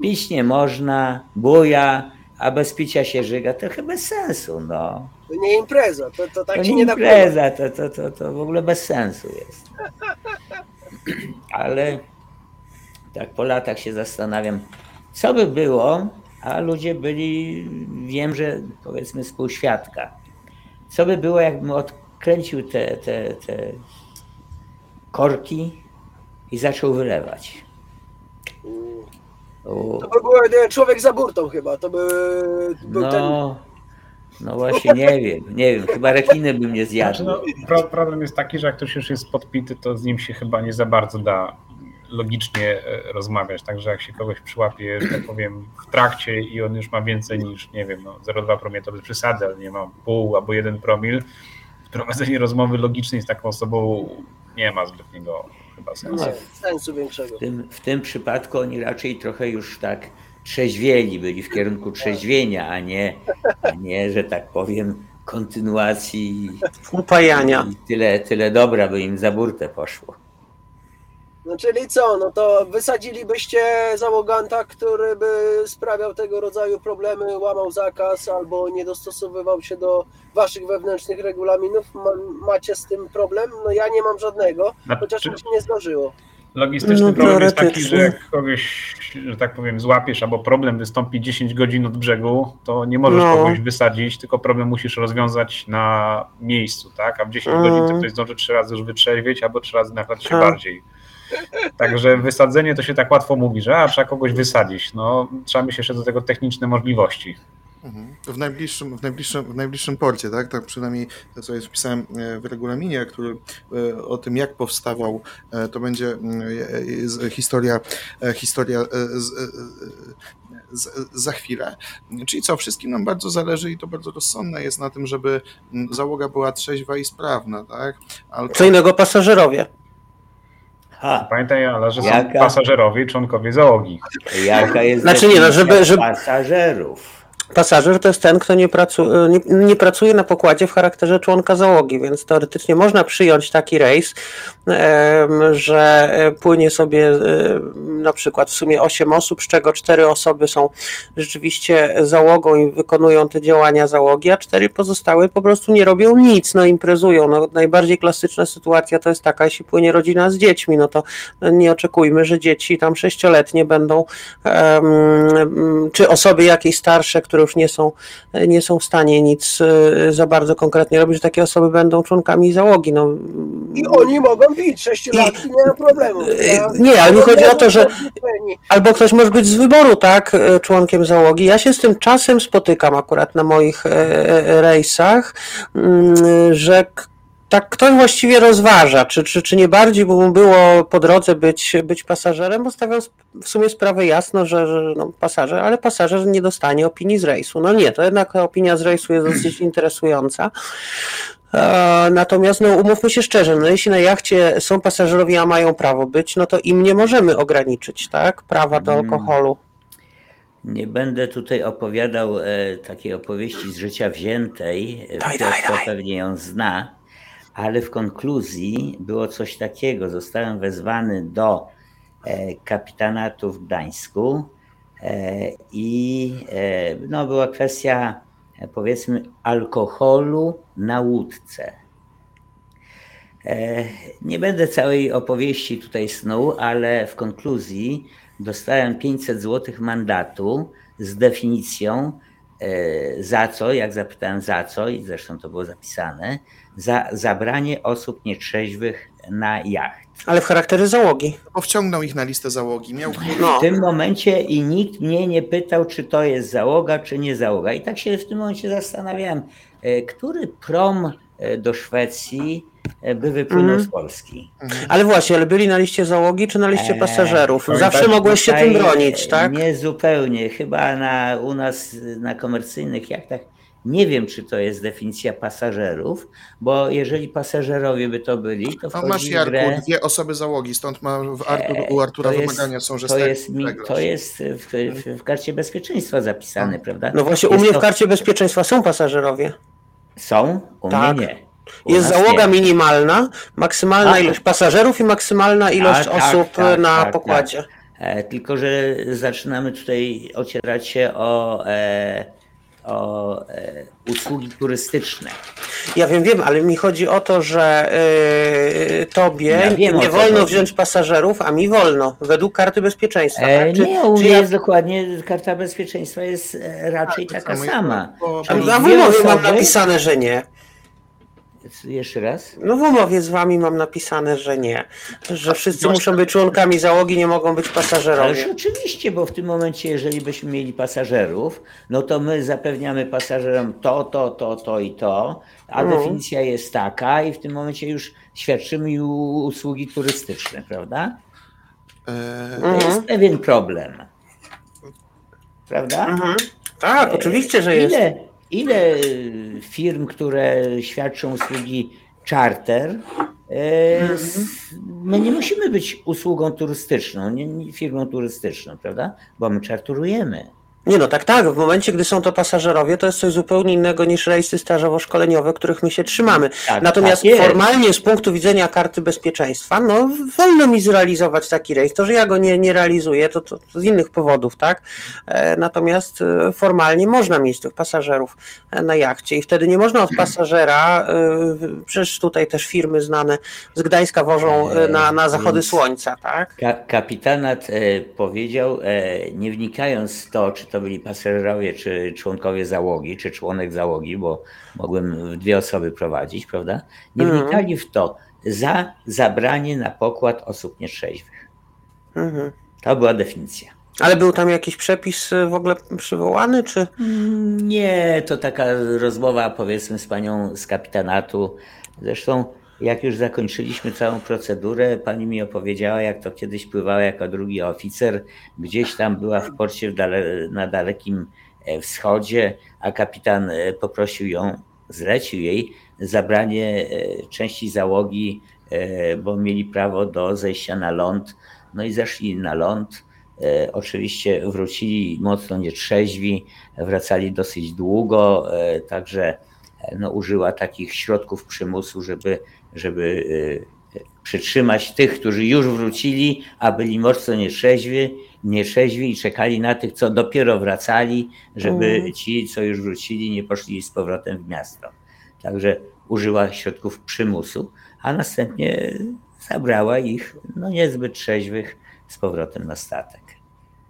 pić nie można, buja, a bez picia się żyga, to chyba bez sensu, no. To nie impreza, to, to tak To się nie nie da impreza, to, to, to, to w ogóle bez sensu jest. Ale tak po latach się zastanawiam, co by było, a ludzie byli, wiem, że powiedzmy współświadka. Co by było, jakbym odkręcił te, te, te korki i zaczął wylewać. U, To by był człowiek za burtą chyba, to by był ten... no, no właśnie nie wiem, nie wiem, chyba rekiny bym nie Znaczy, zjadł. no, pro, problem jest taki, że jak ktoś już jest podpity, to z nim się chyba nie za bardzo da logicznie e, rozmawiać. Także jak się kogoś przyłapie, że tak powiem, w trakcie i on już ma więcej niż, nie wiem, no 0,2 promil to bez przesady, ale nie ma pół albo jeden promil, prowadzenie rozmowy logicznej z taką osobą nie ma zbytniego chyba sensu. Nie, sensu większego. W tym, w tym przypadku oni raczej trochę już tak trzeźwieli, byli w kierunku trzeźwienia, a nie, a nie że tak powiem, kontynuacji Upajania. i tyle, tyle dobra by im za burtę poszło. No czyli co, no to wysadzilibyście załoganta, który by sprawiał tego rodzaju problemy, łamał zakaz albo nie dostosowywał się do waszych wewnętrznych regulaminów? Ma, macie z tym problem? No ja nie mam żadnego, chociaż mi się nie zdarzyło. Logistyczny No, problem jest taki, że jak kogoś, że tak powiem, złapiesz albo problem wystąpi 10 godzin od brzegu, to nie możesz No. kogoś wysadzić, tylko problem musisz rozwiązać na miejscu, tak? A w 10 Mhm. godzin to ktoś zdąży trzy razy już wytrzeźwieć, albo trzy razy nachlać się Tak. bardziej. Także wysadzenie to się tak łatwo mówi, że a, trzeba kogoś wysadzić. No, trzeba mieć jeszcze do tego techniczne możliwości. Mhm. W najbliższym, w, najbliższym, w najbliższym porcie, tak? Tak przynajmniej to, co jest wpisałem e, w regulaminie, który e, o tym, jak powstawał, e, to będzie historia, historia z, z, za chwilę. Czyli co, wszystkim nam bardzo zależy i to bardzo rozsądne jest na tym, żeby mm, załoga była trzeźwa i sprawna, tak? Ale Co innego pasażerowie. Ha, Pamiętaj, ale że są Jaka? pasażerowie, członkowie załogi. jaka jest Znaczy nie, no, żeby- żeby- pasażerów? Pasażer to jest ten, kto nie, pracu nie, nie pracuje na pokładzie w charakterze członka załogi, więc teoretycznie można przyjąć taki rejs, że e, płynie sobie em, na przykład w sumie 8 osób, z czego 4 osoby są rzeczywiście załogą i wykonują te działania załogi, a 4 pozostałe po prostu nie robią nic, no imprezują. No, najbardziej klasyczna sytuacja to jest taka, jeśli płynie rodzina z dziećmi, no to nie oczekujmy, że dzieci tam sześcioletnie będą czy osoby jakieś starsze, które już nie są, nie są w stanie nic e, za bardzo konkretnie robić, że takie osoby będą członkami załogi. No, I oni mogą pić, sześciolatki, nie ma problemu. E, nie, ale mi chodzi o to, że- Albo ktoś może być z wyboru, tak, e, członkiem załogi. Ja się z tym czasem spotykam akurat na moich rejsach, mm, że tak ktoś właściwie rozważa, czy, czy, czy nie bardziej by mu było po drodze być, być pasażerem, bo stawiam w sumie sprawę jasno, że, że no, pasażer, ale pasażer nie dostanie opinii z rejsu. No nie, to jednak opinia z rejsu jest dosyć interesująca. E, Natomiast no, umówmy się szczerze, no, jeśli na jachcie są pasażerowie, a mają prawo być, no to im nie możemy ograniczyć, tak? Prawa do Mm. alkoholu. Nie będę tutaj opowiadał e, takiej opowieści z życia wziętej. Daj, Piotr daj, daj. pewnie ją zna, ale w konkluzji było coś takiego. Zostałem wezwany do e, kapitanatu w Gdańsku e, i e, no, była kwestia powiedzmy alkoholu na łódce. Nie będę całej opowieści tutaj snuł, ale w konkluzji dostałem 500 zł mandatu z definicją za co, jak zapytałem za co, i zresztą to było zapisane, za zabranie osób nietrzeźwych na jacht. Ale w charakterze załogi. Bo wciągnął ich na listę załogi. Miał No. W tym momencie i nikt mnie nie pytał, czy to jest załoga, czy nie załoga. I tak się w tym momencie zastanawiałem, e, który prom e, do Szwecji e, by wypłynął Mhm. z Polski. Ale właśnie, ale byli na liście załogi czy na liście Eee, pasażerów? Zawsze mogłeś się tym bronić, tak? Nie zupełnie. Chyba na, u nas na komercyjnych jachtach nie wiem, czy to jest definicja pasażerów, bo jeżeli pasażerowie by to byli, to No, wchodzi masz w Jarku, grę... dwie osoby załogi, stąd ma w Artur, u Artura jest- wymagania są, że To jest, mi, to jest w, w, w karcie bezpieczeństwa zapisane, prawda? No właśnie, u Jest mnie w to- karcie bezpieczeństwa są pasażerowie. Są? U Tak. mnie nie. U Jest załoga nie. minimalna, maksymalna A. ilość pasażerów i maksymalna ilość Tak, tak, osób tak, na tak, pokładzie. E, Tylko, że zaczynamy tutaj ocierać się o, e, o e, usługi turystyczne. Ja wiem, wiem, ale mi chodzi o to, że yy, tobie Ja wiem, nie wolno chodzi. wziąć pasażerów, a mi wolno, według karty bezpieczeństwa. E, tak? Czy, nie, u mnie ja, jest dokładnie, karta bezpieczeństwa jest e, raczej Tak, taka sama. Bo, a, w umowie mam napisane, że nie. Jeszcze raz? No w umowie z wami mam napisane, że nie. Że wszyscy muszą być członkami załogi, nie mogą być Ależ pasażerowie. oczywiście, bo w tym momencie, jeżeli byśmy mieli pasażerów, no to my zapewniamy pasażerom to, to, to, to i to, a No. definicja jest taka i w tym momencie już świadczymy usługi turystyczne, prawda? e, To Mhm. jest pewien problem. Prawda? Mhm. Tak, oczywiście, że jest. Ile, ile firm, które świadczą usługi charter, y, Mhm. my nie musimy być usługą turystyczną, nie, nie firmą turystyczną, prawda? Bo my czarturujemy. Nie no, tak, tak. W momencie, gdy są to pasażerowie, to jest coś zupełnie innego niż rejsy stażowo-szkoleniowe, których my się trzymamy. Tak, Natomiast tak formalnie z punktu widzenia karty bezpieczeństwa, no wolno mi zrealizować taki rejs. To, że ja go nie, nie realizuję, to, to, to z innych powodów, tak? E, natomiast e, formalnie można mieć tych pasażerów e, na jachcie i wtedy nie można od pasażera, przecież tutaj też firmy znane z Gdańska wożą na, na zachody słońca, tak? Ka- kapitanat powiedział, nie wnikając w to, czy to byli pasażerowie, czy członkowie załogi, czy członek załogi, bo mogłem dwie osoby prowadzić, prawda? Nie Mhm. wnikali w to za zabranie na pokład osób nietrzeźwych. Mhm. To była definicja. Ale był tam jakiś przepis e, w ogóle przywołany, czy? Mm, Nie, to taka rozmowa powiedzmy z panią z kapitanatu. Zresztą jak już zakończyliśmy całą procedurę, pani mi opowiedziała, jak to kiedyś pływała jako drugi oficer. Gdzieś tam była w porcie w dale, na dalekim e, wschodzie, a kapitan e, poprosił ją, zlecił jej zabranie e, części załogi, bo mieli prawo do zejścia na ląd. No i zeszli na ląd. Oczywiście wrócili mocno nietrzeźwi, wracali dosyć długo, także no, użyła takich środków przymusu, żeby, żeby e, przytrzymać tych, którzy już wrócili, a byli mocno nietrzeźwi, nietrzeźwi i czekali na tych, co dopiero wracali, żeby Mhm. ci, co już wrócili, nie poszli z powrotem w miasto. Także użyła środków przymusu, a następnie zabrała ich, no niezbyt trzeźwych, z powrotem na statek.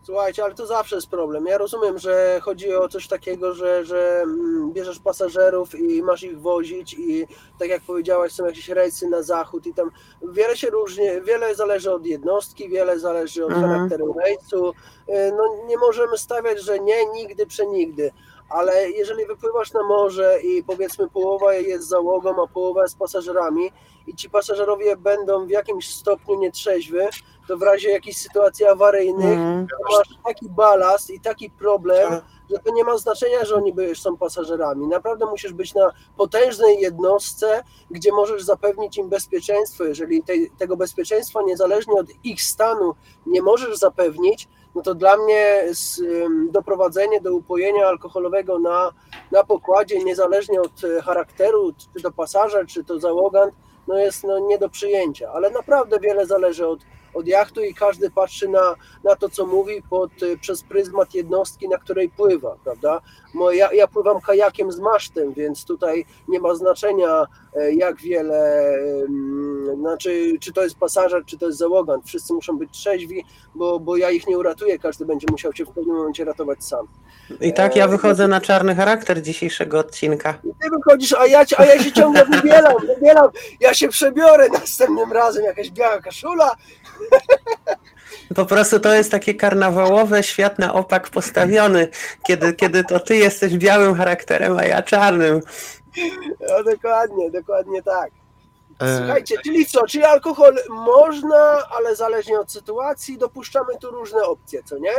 Słuchajcie, ale to zawsze jest problem. Ja rozumiem, że chodzi o coś takiego, że, że mm, bierzesz pasażerów i masz ich wozić i tak jak powiedziałaś, są jakieś rejsy na zachód i tam wiele się różni, wiele zależy od jednostki, wiele zależy od Mhm. charakteru rejsu. Y, No nie możemy stawiać, że nie, nigdy, przenigdy. Ale jeżeli wypływasz na morze i powiedzmy połowa jest załogą, a połowa jest pasażerami i ci pasażerowie będą w jakimś stopniu nietrzeźwy, to w razie jakiejś sytuacji awaryjnych to masz taki balast i taki problem, że to nie ma znaczenia, że oni by- są pasażerami. Naprawdę musisz być na potężnej jednostce, gdzie możesz zapewnić im bezpieczeństwo. Jeżeli tej, tego bezpieczeństwa niezależnie od ich stanu nie możesz zapewnić, no to dla mnie z, doprowadzenie do upojenia alkoholowego na, na pokładzie, niezależnie od e, charakteru, czy to pasażer, czy to załogant, no jest no, nie do przyjęcia. Ale naprawdę wiele zależy od, od jachtu i każdy patrzy na, na to, co mówi pod, y, przez pryzmat jednostki, na której pływa, prawda? Mo- Ja, ja pływam kajakiem z masztem, więc tutaj nie ma znaczenia, e, jak wiele, ym, znaczy, czy to jest pasażer, czy to jest załogant. Wszyscy muszą być trzeźwi, bo, bo ja ich nie uratuję, każdy będzie musiał się w pewnym momencie ratować sam. I tak ja wychodzę na czarny charakter dzisiejszego odcinka. I ty wychodzisz, a ja, a ja się ciągle wybieram, wybieram, ja się przebiorę następnym razem, jakaś biała kaszula, Po prostu to jest takie karnawałowe, świat na opak postawiony, kiedy, kiedy to ty jesteś białym charakterem, a ja czarnym. no dokładnie, dokładnie tak. E, Słuchajcie, czyli co, czyli alkohol można, ale zależnie od sytuacji dopuszczamy tu różne opcje, co nie?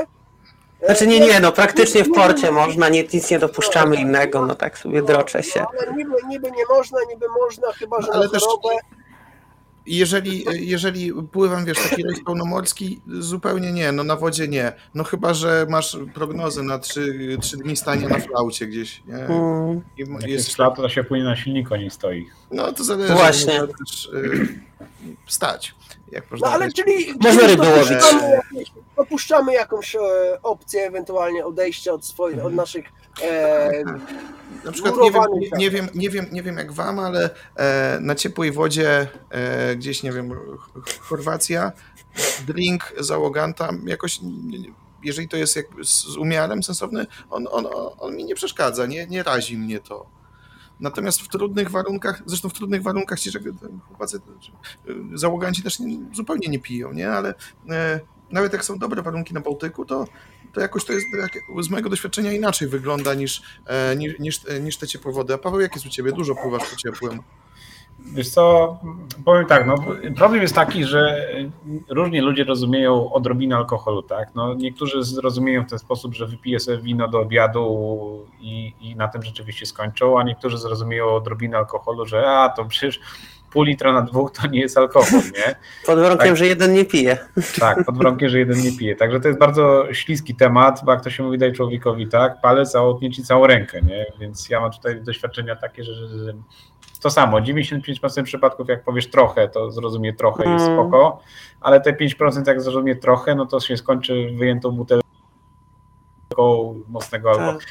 E, Znaczy nie, nie, no praktycznie w porcie można, nie, nic nie dopuszczamy innego, no tak sobie droczę się. No, ale niby, niby nie można, niby można, chyba że Ale na też- chorobę. Jeżeli, jeżeli pływam, wiesz, taki rejs pełnomorski, zupełnie nie, no na wodzie nie. No chyba, że masz prognozę na trzy, trzy dni stania na flaucie gdzieś, nie? Mm. I jest, lato, to się płynie na silniku, nie stoi. no to zależy, Właśnie. można też y, stać. Jak można No ale czyli Można ryby łowić. dopuszczamy, jakąś e, opcję, ewentualnie odejścia od swoich, od naszych e, Na przykład nie wiem, nie, wiem, nie, wiem, nie wiem jak wam, ale e, na ciepłej wodzie e, gdzieś, nie wiem, Ch- Chorwacja, drink załoganta jakoś, jeżeli to jest jak z umiarem sensowny, on, on, on, mi nie przeszkadza, nie, nie razi mnie to. Natomiast w trudnych warunkach, zresztą w trudnych warunkach ci że- chłopacy, czy, y, załoganci też nie, zupełnie nie piją, nie? Ale e, nawet jak są dobre warunki na Bałtyku, to, to jakoś to jest z mojego doświadczenia inaczej wygląda niż, e, niż, niż, niż te ciepłe wody. A Paweł, jak jest u ciebie? Dużo pływasz po ciepłym. Wiesz co, powiem tak, no, problem jest taki, że różni ludzie rozumieją odrobinę alkoholu, tak? No, niektórzy zrozumieją w ten sposób, że wypije sobie wino do obiadu i, i na tym rzeczywiście skończą, a niektórzy zrozumieją odrobinę alkoholu, że a to przecież pół litra na dwóch to nie jest alkohol, nie? Pod warunkiem, Tak. że jeden nie pije. Tak, pod warunkiem, że jeden nie pije. Także to jest bardzo śliski temat, bo jak to się mówi, daj człowiekowi tak, palec, a otnie ci całą rękę, nie? Więc ja mam tutaj doświadczenia takie, że, że, że to samo, 95% przypadków jak powiesz trochę, to zrozumie trochę i jest Mm. spoko, ale te 5% jak zrozumie trochę, no to się skończy wyjętą butelką mocnego albo Tak.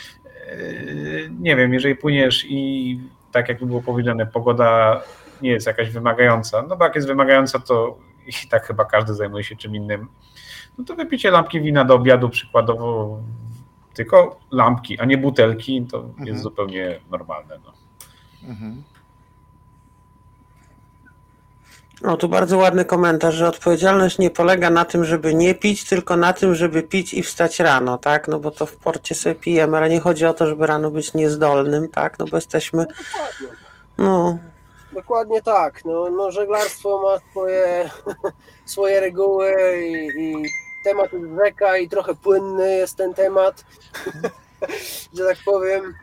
Yy, nie wiem, jeżeli płyniesz i tak jak było powiedziane, pogoda nie jest jakaś wymagająca, no bo jak jest wymagająca, to i tak chyba każdy zajmuje się czym innym, no to wypicie lampki wina do obiadu przykładowo, tylko lampki, a nie butelki, to Mhm. jest zupełnie normalne. No. Mhm. O, tu bardzo ładny komentarz, że odpowiedzialność nie polega na tym, żeby nie pić, tylko na tym, żeby pić i wstać rano, tak? No bo to w porcie sobie pijemy, ale nie chodzi o to, żeby rano być niezdolnym, tak? No bo jesteśmy, no, Dokładnie tak. No, no żeglarstwo ma swoje, swoje reguły i, i temat rzeka i trochę płynny jest ten temat, że tak powiem.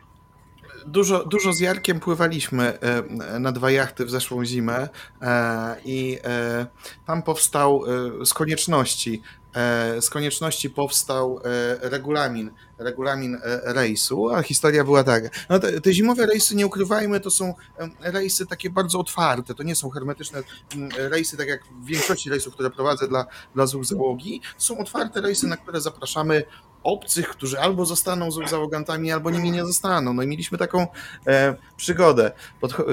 Dużo, dużo z Jarkiem pływaliśmy e, na dwa jachty w zeszłą zimę e, i e, tam powstał z konieczności, z konieczności powstał e, regulamin, regulamin e, rejsu, a historia była taka. No te, te zimowe rejsy, nie ukrywajmy, to są rejsy takie bardzo otwarte, to nie są hermetyczne rejsy, tak jak w większości rejsów, które prowadzę dla, dla ZUG załogi. Są otwarte rejsy, na które zapraszamy obcych, którzy albo zostaną z załogantami, albo nimi nie zostaną. No i mieliśmy taką e, przygodę. Podcho-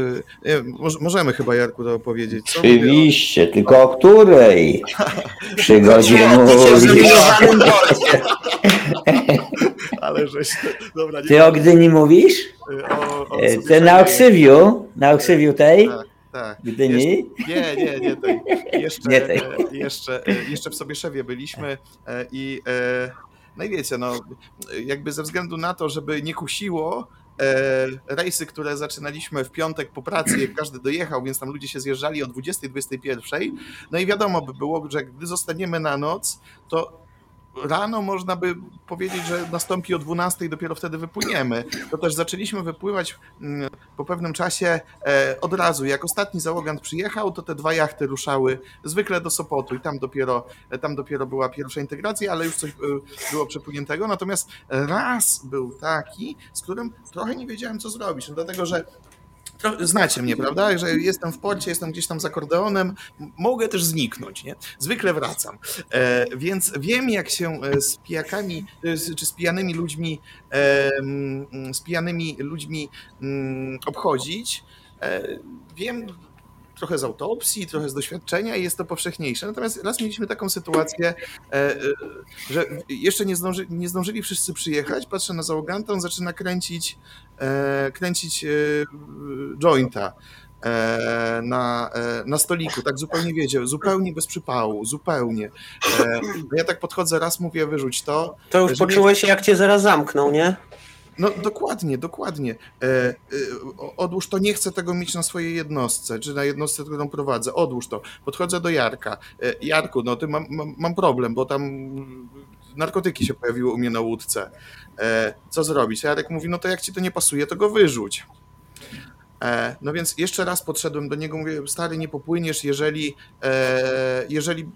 e, e, moż- możemy chyba, Jarku, to opowiedzieć. Co Oczywiście, tylko o której przygodzie mówisz? Ale żeś... Dobra, nie Ty o Gdyni mówisz? o, o E, Ty na oksywiu, na oksywiu tej Tak, tak. Gdyni? Nie, nie, nie tej. Jeszcze, Nie tej. e, jeszcze, e, jeszcze w Sobieszewie byliśmy e, i e, no i wiecie, no jakby ze względu na to, żeby nie kusiło e, rejsy, które zaczynaliśmy w piątek po pracy, jak każdy dojechał, więc tam ludzie się zjeżdżali o 20, 21. No i wiadomo by było, że gdy zostaniemy na noc, to rano można by powiedzieć, że nastąpi o 12 i dopiero wtedy wypłyniemy. To też zaczęliśmy wypływać mm, po pewnym czasie e, od razu. Jak ostatni załogant przyjechał, to te dwa jachty ruszały zwykle do Sopotu i tam dopiero, e, tam dopiero była pierwsza integracja, ale już coś e, było przepłyniętego. Natomiast raz był taki, z którym trochę nie wiedziałem, co zrobić. No, dlatego, że Znacie mnie, prawda? Że jestem w porcie, jestem gdzieś tam za kordeonem, m- mogę też zniknąć, nie? Zwykle wracam. E, więc wiem, jak się e, z pijakami, e, z- czy z pijanymi ludźmi, e, z pijanymi ludźmi mm, obchodzić. E, wiem trochę z autopsji, trochę z doświadczenia i jest to powszechniejsze. Natomiast raz mieliśmy taką sytuację, e, e, że jeszcze nie, zdąży, nie zdążyli wszyscy przyjechać, patrzę na załoganta, on zaczyna kręcić, e, kręcić jointa na, na stoliku, tak zupełnie wiecie, zupełnie bez przypału, zupełnie. Ja tak podchodzę raz, mówię, wyrzuć to. To już poczułeś się, jak cię zaraz zamknął, nie? No dokładnie, dokładnie. E, e, odłóż to, nie chcę tego mieć na swojej jednostce, czy na jednostce, którą prowadzę. Odłóż to. Podchodzę do Jarka. E, Jarku, no ty mam, mam, mam problem, bo tam narkotyki się pojawiły u mnie na łódce. E, co zrobić? Jarek mówi, no to jak ci to nie pasuje, to go wyrzuć. E, No więc jeszcze raz podszedłem do niego, mówię, stary, nie popłyniesz, jeżeli, e, jeżeli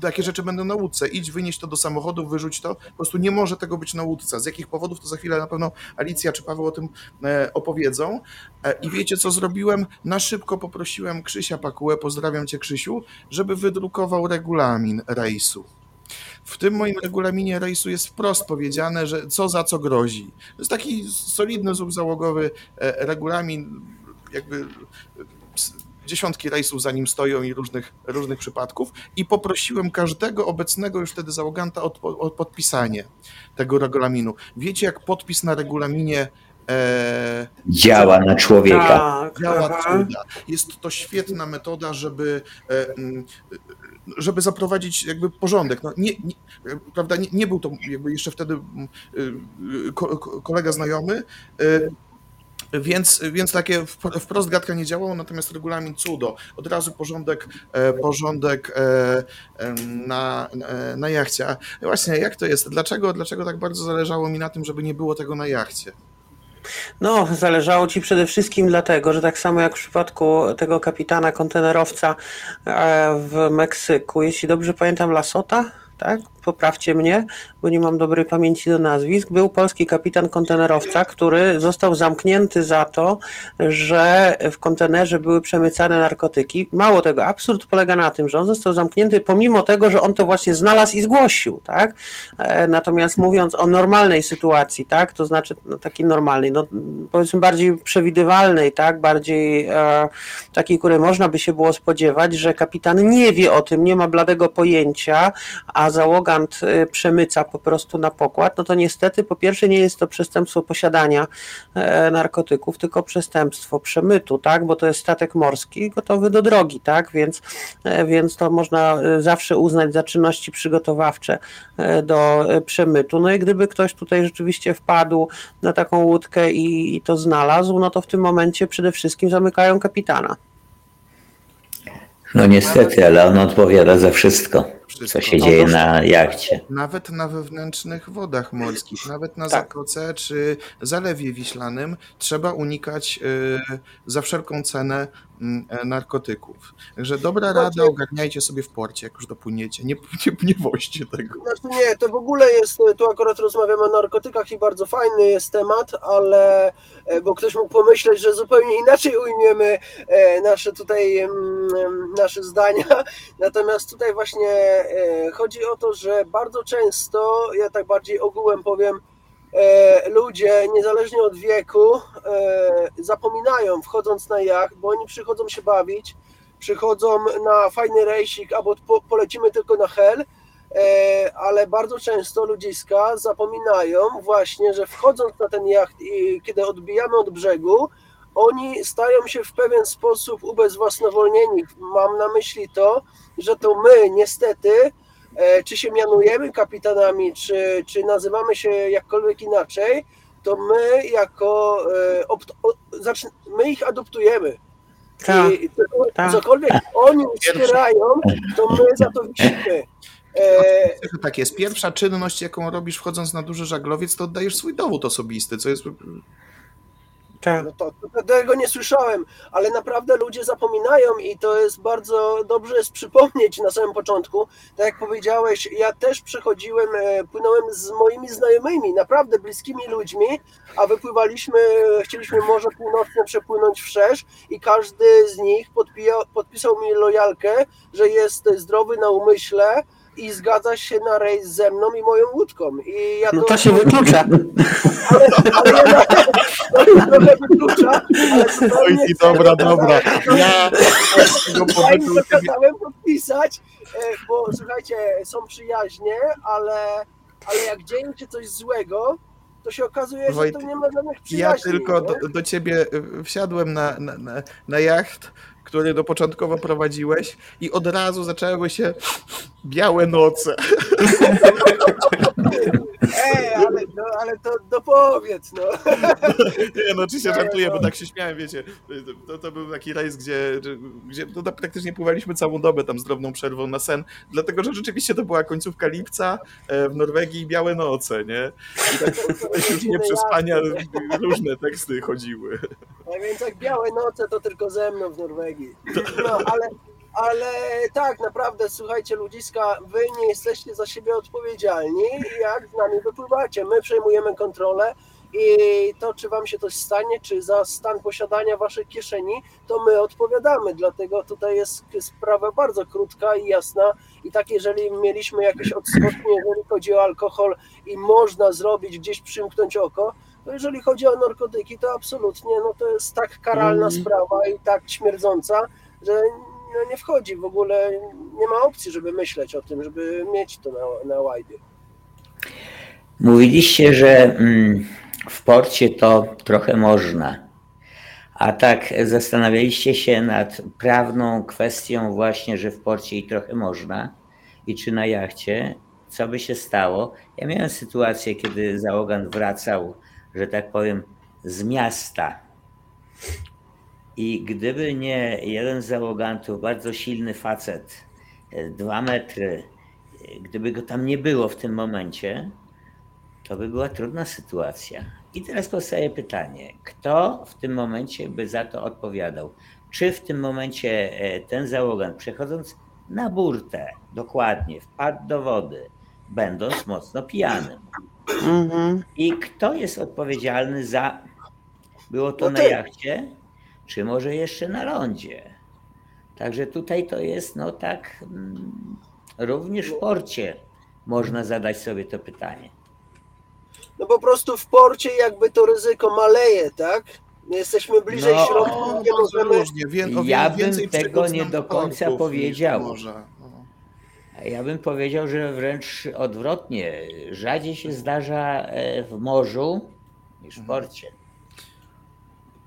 takie rzeczy będą na łódce. Idź, wynieś to do samochodu, wyrzuć to. Po prostu nie może tego być na łódce. Z jakich powodów, to za chwilę na pewno Alicja czy Paweł o tym e, opowiedzą. I wiecie, co zrobiłem? Na szybko poprosiłem Krzysia Pakułę, pozdrawiam cię Krzysiu, żeby wydrukował regulamin rejsu. W tym moim regulaminie rejsu jest wprost powiedziane, że co za co grozi. To jest taki solidny zuch załogowy e, regulamin, jakby e, dziesiątki rejsów za nim stoją i różnych, różnych przypadków i poprosiłem każdego obecnego już wtedy załoganta o, o podpisanie tego regulaminu. Wiecie, jak podpis na regulaminie e, Działa na człowieka. Tak, działa cuda. Jest to świetna metoda, żeby, e, żeby zaprowadzić jakby porządek. No, nie, nie, prawda, nie, nie był to jakby jeszcze wtedy ko, ko- kolega znajomy, y, więc, więc takie wp- wprost gadka nie działało, natomiast regulamin cudo. Od razu porządek, e, porządek e, na, na- na jachcie. A właśnie, jak to jest? Dlaczego, dlaczego tak bardzo zależało mi na tym, żeby nie było tego na jachcie? No, zależało ci przede wszystkim dlatego, że tak samo jak w przypadku tego kapitana kontenerowca e, w Meksyku, jeśli dobrze pamiętam, Lasota, tak? Poprawcie mnie, bo nie mam dobrej pamięci do nazwisk. Był polski kapitan kontenerowca, który został zamknięty za to, że w kontenerze były przemycane narkotyki. Mało tego, absurd polega na tym, że on został zamknięty pomimo tego, że on to właśnie znalazł i zgłosił, tak? E, Natomiast mówiąc o normalnej sytuacji, tak, to znaczy no, takiej normalnej, no, powiedzmy bardziej przewidywalnej, tak, bardziej e, takiej, której można by się było spodziewać, że kapitan nie wie o tym, nie ma bladego pojęcia, a załogant y, przemyca po prostu na pokład, no to niestety po pierwsze nie jest to przestępstwo posiadania e, narkotyków, tylko przestępstwo przemytu, tak, bo to jest statek morski gotowy do drogi, tak, więc, e, więc to można e, zawsze uznać za czynności przygotowawcze do przemytu. No i gdyby ktoś tutaj rzeczywiście wpadł na taką łódkę i, i to znalazł, no to w tym momencie przede wszystkim zamykają kapitana. No niestety, ale on odpowiada za wszystko, Wszystko. co się dzieje na jachcie. Nawet na wewnętrznych wodach morskich, nawet na Tak. Zatoce czy Zalewie Wiślanym trzeba unikać y, za wszelką cenę mm, e, narkotyków. Także dobra rada, ogarniajcie sobie w porcie, jak już dopłyniecie. Nie, nie, nie woźcie tego. Znaczy nie, to w ogóle jest, tu akurat rozmawiamy o narkotykach i bardzo fajny jest temat, ale, e, bo ktoś mógł pomyśleć, że zupełnie inaczej ujmiemy e, nasze tutaj, mm, nasze zdania, natomiast tutaj właśnie e, chodzi o to, że bardzo często, ja tak bardziej ogółem powiem, e, ludzie, niezależnie od wieku, e, zapominają wchodząc na jacht, bo oni przychodzą się bawić, przychodzą na fajny rejsik, albo po, polecimy tylko na hel, ale bardzo często ludziska zapominają właśnie, że wchodząc na ten jacht i kiedy odbijamy od brzegu, oni stają się w pewien sposób ubezwłasnowolnieni. Mam na myśli to, że to my niestety, e, czy się mianujemy kapitanami, czy, czy nazywamy się jakkolwiek inaczej, to my jako, e, my ich adoptujemy. Tak, I tak. cokolwiek oni wspierają, to my za to wisimy. E, Tak jest. Pierwsza czynność, jaką robisz wchodząc na duży żaglowiec, to oddajesz swój dowód osobisty, co jest tak. no to, to tego nie słyszałem, ale naprawdę ludzie zapominają i to jest bardzo dobrze jest przypomnieć na samym początku. Tak jak powiedziałeś, ja też przechodziłem, e, płynąłem z moimi znajomymi, naprawdę bliskimi ludźmi, a wypływaliśmy, chcieliśmy Morze Północne przepłynąć wszerz i każdy z nich podpisał mi lojalkę, że jest zdrowy na umyśle i zgadza się na rejs ze mną i moją łódką. I ja No to się wyklucza. ale, ale ja to się trochę wyklucza, ale zupełnie Oj, dobra, dobra. Ja z tego Ja im powodu to kazałem podpisać, e, bo słuchajcie, są przyjaźnie, ale, ale jak dzieje się coś złego, to się okazuje, że to Wojt, nie ma żadnych Ja przyjaźni. tylko nie? do, do ciebie y, wsiadłem na, na, na, na jacht, który do początkowo prowadziłeś i od razu zaczęły się białe noce. Ej, ale, no, ale to dopowiedz, no. Nie, no oczywiście żartuję, bo tak się śmiałem, wiecie. To, to był taki rejs, gdzie, gdzie no, tak praktycznie pływaliśmy całą dobę tam z drobną przerwą na sen, dlatego że rzeczywiście to była końcówka lipca e, w Norwegii i białe noce, nie? I tak już nie przespania różne teksty chodziły. No więc jak białe noce, to tylko ze mną w Norwegii. No, ale, ale tak, naprawdę, słuchajcie, ludziska, wy nie jesteście za siebie odpowiedzialni, jak z nami wypływacie. My przejmujemy kontrolę i to, czy wam się coś stanie, czy za stan posiadania waszej kieszeni, to my odpowiadamy. Dlatego tutaj jest sprawa bardzo krótka i jasna. I tak, jeżeli mieliśmy jakieś odskocznie, jeżeli chodzi o alkohol i można zrobić, gdzieś przymknąć oko, to jeżeli chodzi o narkotyki, to absolutnie no to jest tak karalna Mhm. sprawa i tak śmierdząca, że no nie wchodzi w ogóle, nie ma opcji, żeby myśleć o tym, żeby mieć to na, na łajbie. Mówiliście, że mm, w porcie to trochę można. A tak zastanawialiście się nad prawną kwestią właśnie, że w porcie i trochę można i czy na jachcie, co by się stało. Ja miałem sytuację, kiedy załogant wracał, że tak powiem, z miasta. I gdyby nie jeden z załogantów, bardzo silny facet, e, dwa metry, e, gdyby go tam nie było w tym momencie, to by była trudna sytuacja. I teraz powstaje pytanie, kto w tym momencie by za to odpowiadał? Czy w tym momencie e, ten załogant, przechodząc na burtę, dokładnie, wpadł do wody, będąc mocno pijanym? Mhm. I kto jest odpowiedzialny za. Było to No na ty. jachcie, czy może jeszcze na lądzie? Także tutaj to jest, no tak, mm, również w porcie można zadać sobie to pytanie. No po prostu w porcie jakby to ryzyko maleje, tak? My jesteśmy bliżej No, środka, nie bardzo możemy... różnie. Wie, o, Ja bym tego nie do końca powiedział. morza. No. Ja bym powiedział, że wręcz odwrotnie. Rzadziej się zdarza e, w morzu niż w porcie.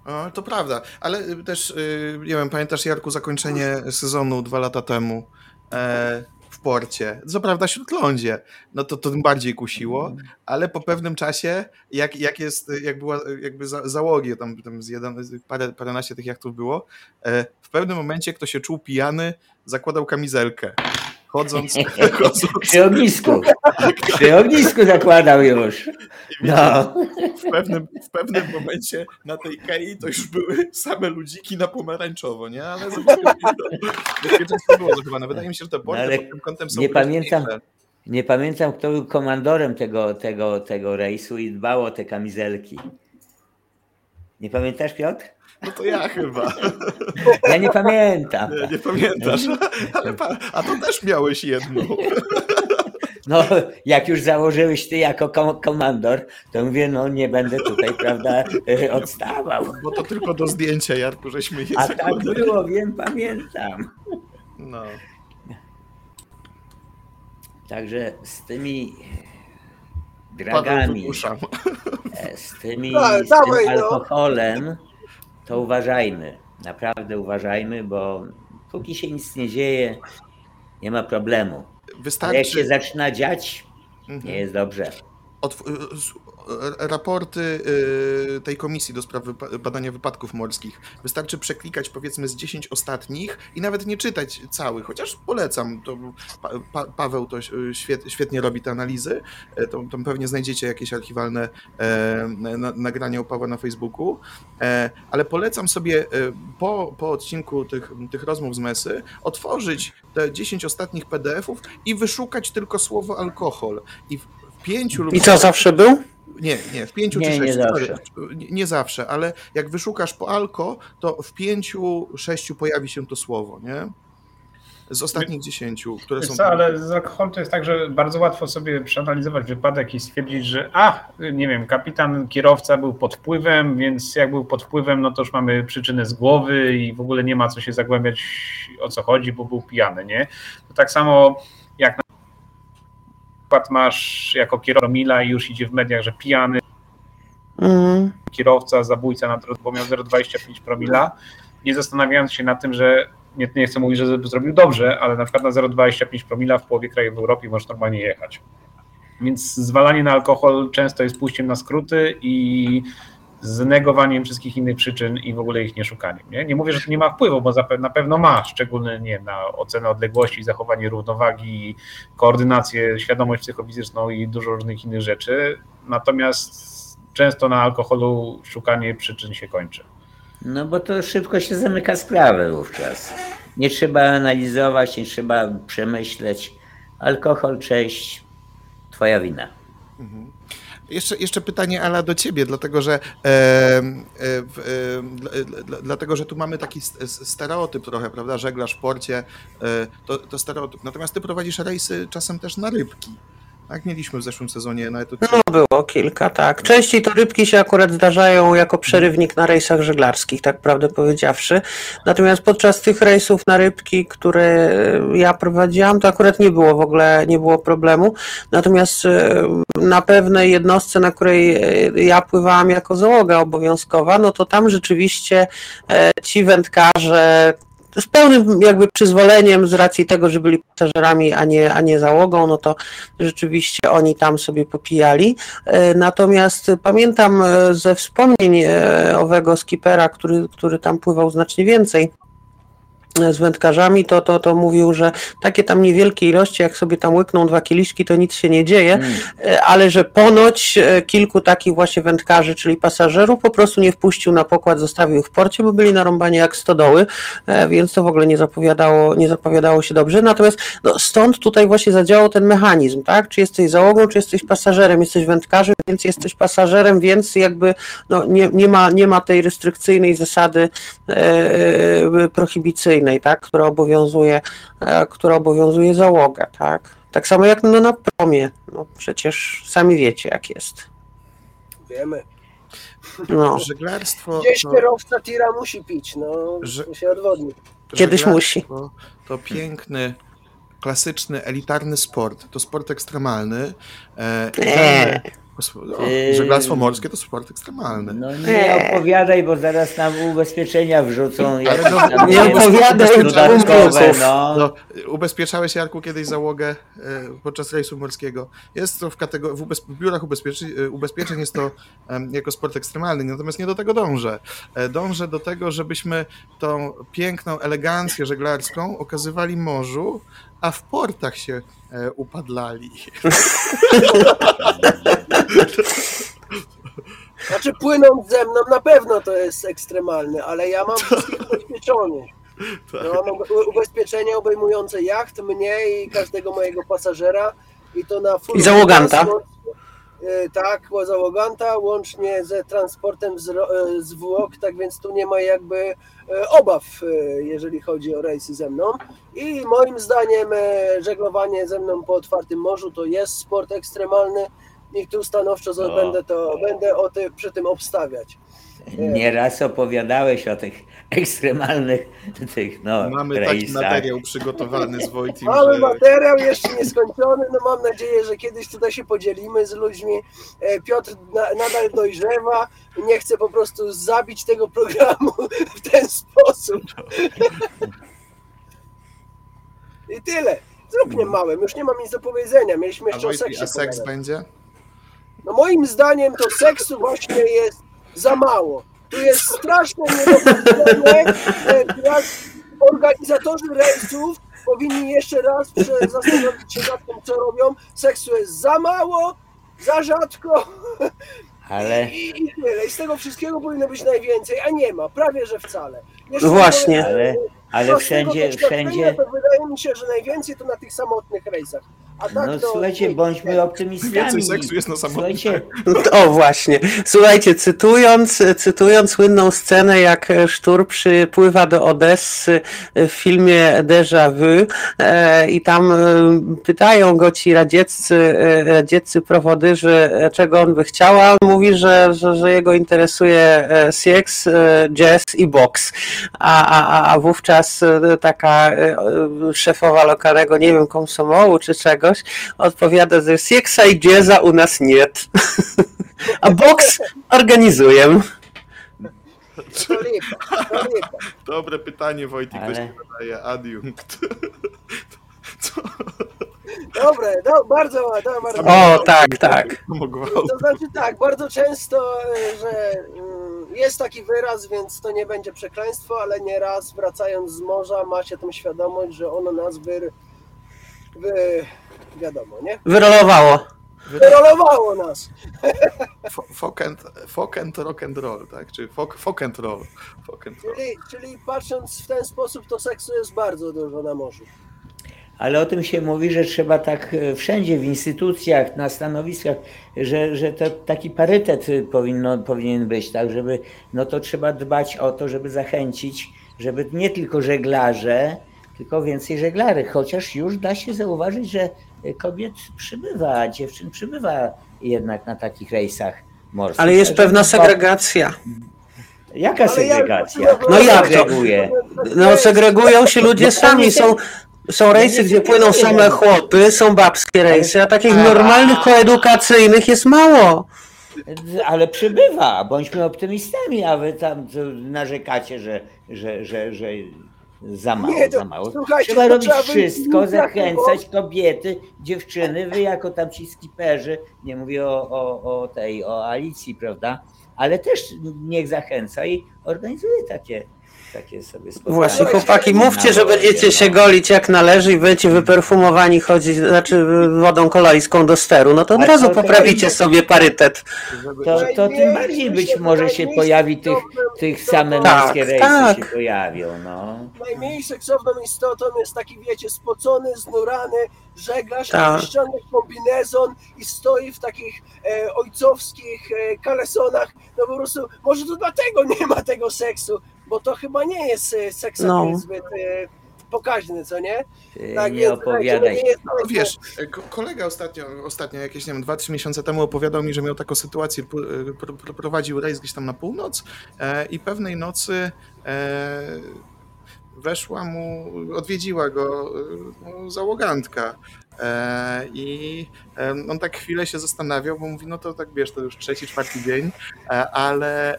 O, to prawda, ale y, też, y, nie wiem, pamiętasz Jarku zakończenie sezonu dwa lata temu e, w porcie, co prawda śródlądzie, no to to tym bardziej kusiło, ale po pewnym czasie, jak, jak jest, jak była jakby za, załogi, tam, tam z jeden, parę, paręnaście tych jachtów było, e, w pewnym momencie kto się czuł pijany, zakładał kamizelkę, chodząc, chodząc Przy ognisku. Przy ognisku zakładał już. No. w pewnym, w pewnym momencie na tej kei to już były same ludziki na pomarańczowo, nie? Ale bezpieczeństwo było zachowane. Wydaje mi się, że te porty No, ale pod tym kątem są nie pamiętam. Nie pamiętam, kto był komandorem tego, tego, tego rejsu i dbał o te kamizelki. Nie pamiętasz, Piotr? No to ja chyba. Ja nie pamiętam. Nie, nie pamiętasz. Ale pa, a to też miałeś jedną. No, jak już założyłeś ty jako kom- komandor, to mówię, no nie będę tutaj, prawda, e, odstawał. Bo to tylko do zdjęcia, Jarku, żeśmy je A tak było, wiem, pamiętam. No. Także z tymi dragami, e, z, tymi, z tym no. alkoholem, to uważajmy. Naprawdę uważajmy, bo póki się nic nie dzieje, nie ma problemu. Ale jak Wystarczy... się zaczyna dziać, Mhm. nie jest dobrze. S- r- raporty y, tej komisji do spraw badania wypadków morskich. Wystarczy przeklikać powiedzmy z 10 ostatnich i nawet nie czytać całych, chociaż polecam. To pa, pa, Paweł to y, świet, świetnie robi te analizy. E, To, tam pewnie znajdziecie jakieś archiwalne e, na, nagrania u Pawła na Facebooku. E, ale polecam sobie po, po odcinku tych, tych rozmów z Mesy otworzyć te 10 ostatnich PDF-ów i wyszukać tylko słowo alkohol. I w, w pięciu lub I co zawsze był? Nie, nie, w pięciu Nie, czy nie sześciu. sorry, zawsze. Nie, nie zawsze, ale jak wyszukasz po alko, to w pięciu, sześciu pojawi się to słowo, nie? Z ostatnich dziesięciu, które Wiesz są. co, ale z alkoholem to jest tak, że bardzo łatwo sobie przeanalizować wypadek i stwierdzić, że a, nie wiem, kapitan, kierowca był pod wpływem, więc jak był pod wpływem, no to już mamy przyczynę z głowy i w ogóle nie ma co się zagłębiać o co chodzi, bo był pijany, nie? To tak samo przykład masz jako kierowca Mila i już idzie w mediach, że pijany Mhm. kierowca, zabójca na drodze, bo miał 0,25 promila, nie zastanawiając się nad tym, że nie, nie chcę mówić, że zrobił dobrze, ale na przykład na 0,25 promila w połowie krajów w Europie możesz normalnie jechać. Więc zwalanie na alkohol często jest pójściem na skróty i znegowaniem wszystkich innych przyczyn i w ogóle ich nie szukaniem. Nie, nie mówię, że to nie ma wpływu, bo zape- na pewno ma, szczególnie nie na ocenę odległości, zachowanie równowagi, koordynację, świadomość psychofizyczną i dużo różnych innych rzeczy. Natomiast często na alkoholu szukanie przyczyn się kończy. No bo to szybko się zamyka sprawę wówczas. Nie trzeba analizować, nie trzeba przemyśleć. Alkohol, cześć, twoja wina. Mhm. Jeszcze, jeszcze pytanie, Ala, do ciebie, dlatego że, e, e, e, dla, dla, dlatego, że tu mamy taki stereotyp trochę, prawda? Żeglarz w porcie, e, to, to stereotyp. Natomiast ty prowadzisz rejsy czasem też na rybki. Tak, mieliśmy w zeszłym sezonie na etu No było kilka, tak. Częściej to rybki się akurat zdarzają jako przerywnik na rejsach żeglarskich, tak prawdę powiedziawszy. Natomiast podczas tych rejsów na rybki, które ja prowadziłam, to akurat nie było w ogóle, nie było problemu. Natomiast e, na pewnej jednostce, na której e, ja pływałam jako załoga obowiązkowa, no to tam rzeczywiście e, ci wędkarze z pełnym jakby przyzwoleniem z racji tego, że byli pasażerami, a nie, a nie załogą, no to rzeczywiście oni tam sobie popijali. E, Natomiast pamiętam e, ze wspomnień e, owego skipera, który, który tam pływał znacznie więcej, z wędkarzami, to, to, to mówił, że takie tam niewielkie ilości, jak sobie tam łykną dwa kieliszki, to nic się nie dzieje, Mm. E, ale że ponoć e, kilku takich właśnie wędkarzy, czyli pasażerów, po prostu nie wpuścił na pokład, zostawił ich w porcie, bo byli narąbani jak stodoły, e, więc to w ogóle nie zapowiadało, nie zapowiadało się dobrze. Natomiast no, stąd tutaj właśnie zadziałał ten mechanizm, tak? Czy jesteś załogą, czy jesteś pasażerem, jesteś wędkarzem, więc jesteś pasażerem, więc jakby no, nie, nie, ma, nie ma tej restrykcyjnej zasady e, e, prohibicyjnej, tak? która obowiązuje, e, która obowiązuje załogę, tak? Tak samo jak no, na promie. No, przecież sami wiecie, jak jest. Wiemy. No, Żeglarstwo Gdzieś to, kierowca tira musi pić, no się odwodni. Kiedyś żeglarstwo To piękny, klasyczny, elitarny sport. To sport ekstremalny. E, Eee. No, Eee. żeglarstwo morskie to sport ekstremalny. No nie opowiadaj, bo zaraz nam ubezpieczenia wrzucą. jakieś no, tam, nie opowiadaj, Dodatkowe, no. No, ubezpieczałeś, Jarku, kiedyś załogę e, podczas rejsu morskiego. Jest to w, katego- w, ubez- w biurach e, ubezpieczeń jest to jako sport ekstremalny, natomiast nie do tego dążę. E, Dążę do tego, żebyśmy tą piękną elegancję żeglarską okazywali morzu, a w portach się e, upadlali. Znaczy płynąc ze mną na pewno to jest ekstremalne, ale ja mam wszystkich ubezpieczonych. Tak. Ja mam ube- ubezpieczenia obejmujące jacht, mnie i każdego mojego pasażera i to na full I załoganta. Tak, załoganta, łącznie ze transportem z, y, zwłok, tak więc tu nie ma jakby y, obaw, jeżeli chodzi o rejsy ze mną. I moim zdaniem żeglowanie ze mną po otwartym morzu to jest sport ekstremalny i tu stanowczo O. będę, to, będę o ty, przy tym obstawiać. Nieraz opowiadałeś o tych ekstremalnych tych, no, Mamy taki materiał przygotowany z Wojtim, Mamy że materiał jeszcze nieskończony, no mam nadzieję, że kiedyś tutaj się podzielimy z ludźmi. E, Piotr na, nadal dojrzewa, nie chce po prostu zabić tego programu w ten sposób. I tyle. Zróbmy małym, już nie mam nic do powiedzenia. Mieliśmy a, jeszcze o Wojtek, seksie a seks pogadać. będzie? No moim zdaniem to seksu właśnie jest za mało. Tu jest straszne niedopatrzenie. e, jak Organizatorzy rejsów powinni jeszcze raz zastanowić się nad tym, co robią. Seksu jest za mało, za rzadko Ale, i, i z tego wszystkiego powinno być najwięcej, a nie ma, prawie że wcale. No właśnie. powiem, ale, ale wszędzie, wszędzie, To wydaje mi się, że najwięcej to na tych samotnych rejsach. A tak no to, słuchajcie, bądźmy optymistami. Więcej seksu jest na samotnym. Słuchajcie, O właśnie. Słuchajcie, cytując, cytując słynną scenę, jak Sztur przypływa do Odessy w filmie Déjà Vu e, i tam e, pytają go ci radzieccy, e, radzieccy prowodyrzy, e, czego on by chciał, a on mówi, że, że, że jego interesuje e, seks, e, jazz i boks. A, a, a- a wówczas e, taka e, szefowa lokalnego, nie wiem, komsomołu czy czegoś, odpowiada, że seksa i jazza u nas nie. A boks organizuję. To lipa, to lipa. Dobre pytanie, Wojtik, ktoś Ale- mi zadaje, adiunkt. Co? Dobre, do, bardzo, do, bardzo. O, tak, tak. To znaczy tak, bardzo często, e, że mm, jest taki wyraz, więc to nie będzie przekleństwo, ale nieraz wracając z morza ma się tą świadomość, że ono nas wy, wy wiadomo, nie? Wyrolowało. Wyrolowało nas. Fo- Folk and, folk and rock and roll, tak? Czy folk, folk and roll. Folk and roll. Czyli, czyli patrząc w ten sposób, to seksu jest bardzo dużo na morzu. Ale o tym się mówi, że trzeba tak e, wszędzie, w instytucjach, na stanowiskach, że, że to taki parytet y, powinno, powinien być, tak, żeby, no to trzeba dbać o to, żeby zachęcić, żeby nie tylko żeglarze, tylko więcej żeglarzy, chociaż już da się zauważyć, że kobiet przybywa, dziewczyn przybywa jednak na takich rejsach morskich. Ale jest pewna segregacja. Jaka Ale ja- segregacja? No jak to? segreguje? No, segregują się ludzie sami. Są, są rejsy, gdzie płyną same chłopy, są babskie rejsy, a takich normalnych koedukacyjnych jest mało. Ale przybywa, bądźmy optymistami, a wy tam narzekacie, że, że, że, że za mało, Nie, to- za mało. Trzeba robić wszystko, zachęcać kobiety, dziewczyny, wy jako tam ci skiperzy, nie mówię o, o, o tej, o Alicji, prawda? Ale też niech zachęca i organizuje takie Takie sobie spotkanie. Właśnie, chłopaki, mówcie, że będziecie się golić jak należy i będziecie wyperfumowani chodzić, znaczy wodą koloriską do steru, no to od Ale razu to- to- poprawicie sobie parytet. To, to tym bardziej być może się pojawi tych, tych same Tak, męskie rejsy tak. się pojawią, no. Najmniej seksowną istotą jest taki, wiecie, spocony, znurany żeglarz, Tak. ściąga kombinezon i stoi w takich e, ojcowskich e, kalesonach. No po prostu, może to dlatego nie ma tego seksu, bo to chyba nie jest e, seks No. zbyt e, pokaźny, co nie? Tak, nie więc, opowiadaj. no nie jest No, to- wiesz, ko- kolega ostatnio, ostatnio jakieś, nie wiem, 2-3 miesiące temu opowiadał mi, że miał taką sytuację, p- pr- pr- prowadził rejs gdzieś tam na północ e, i pewnej nocy e, weszła mu, odwiedziła go e, no, załogantka e, i e, on tak chwilę się zastanawiał, bo mówi, no to tak wiesz, to już trzeci, czwarty dzień, e, ale...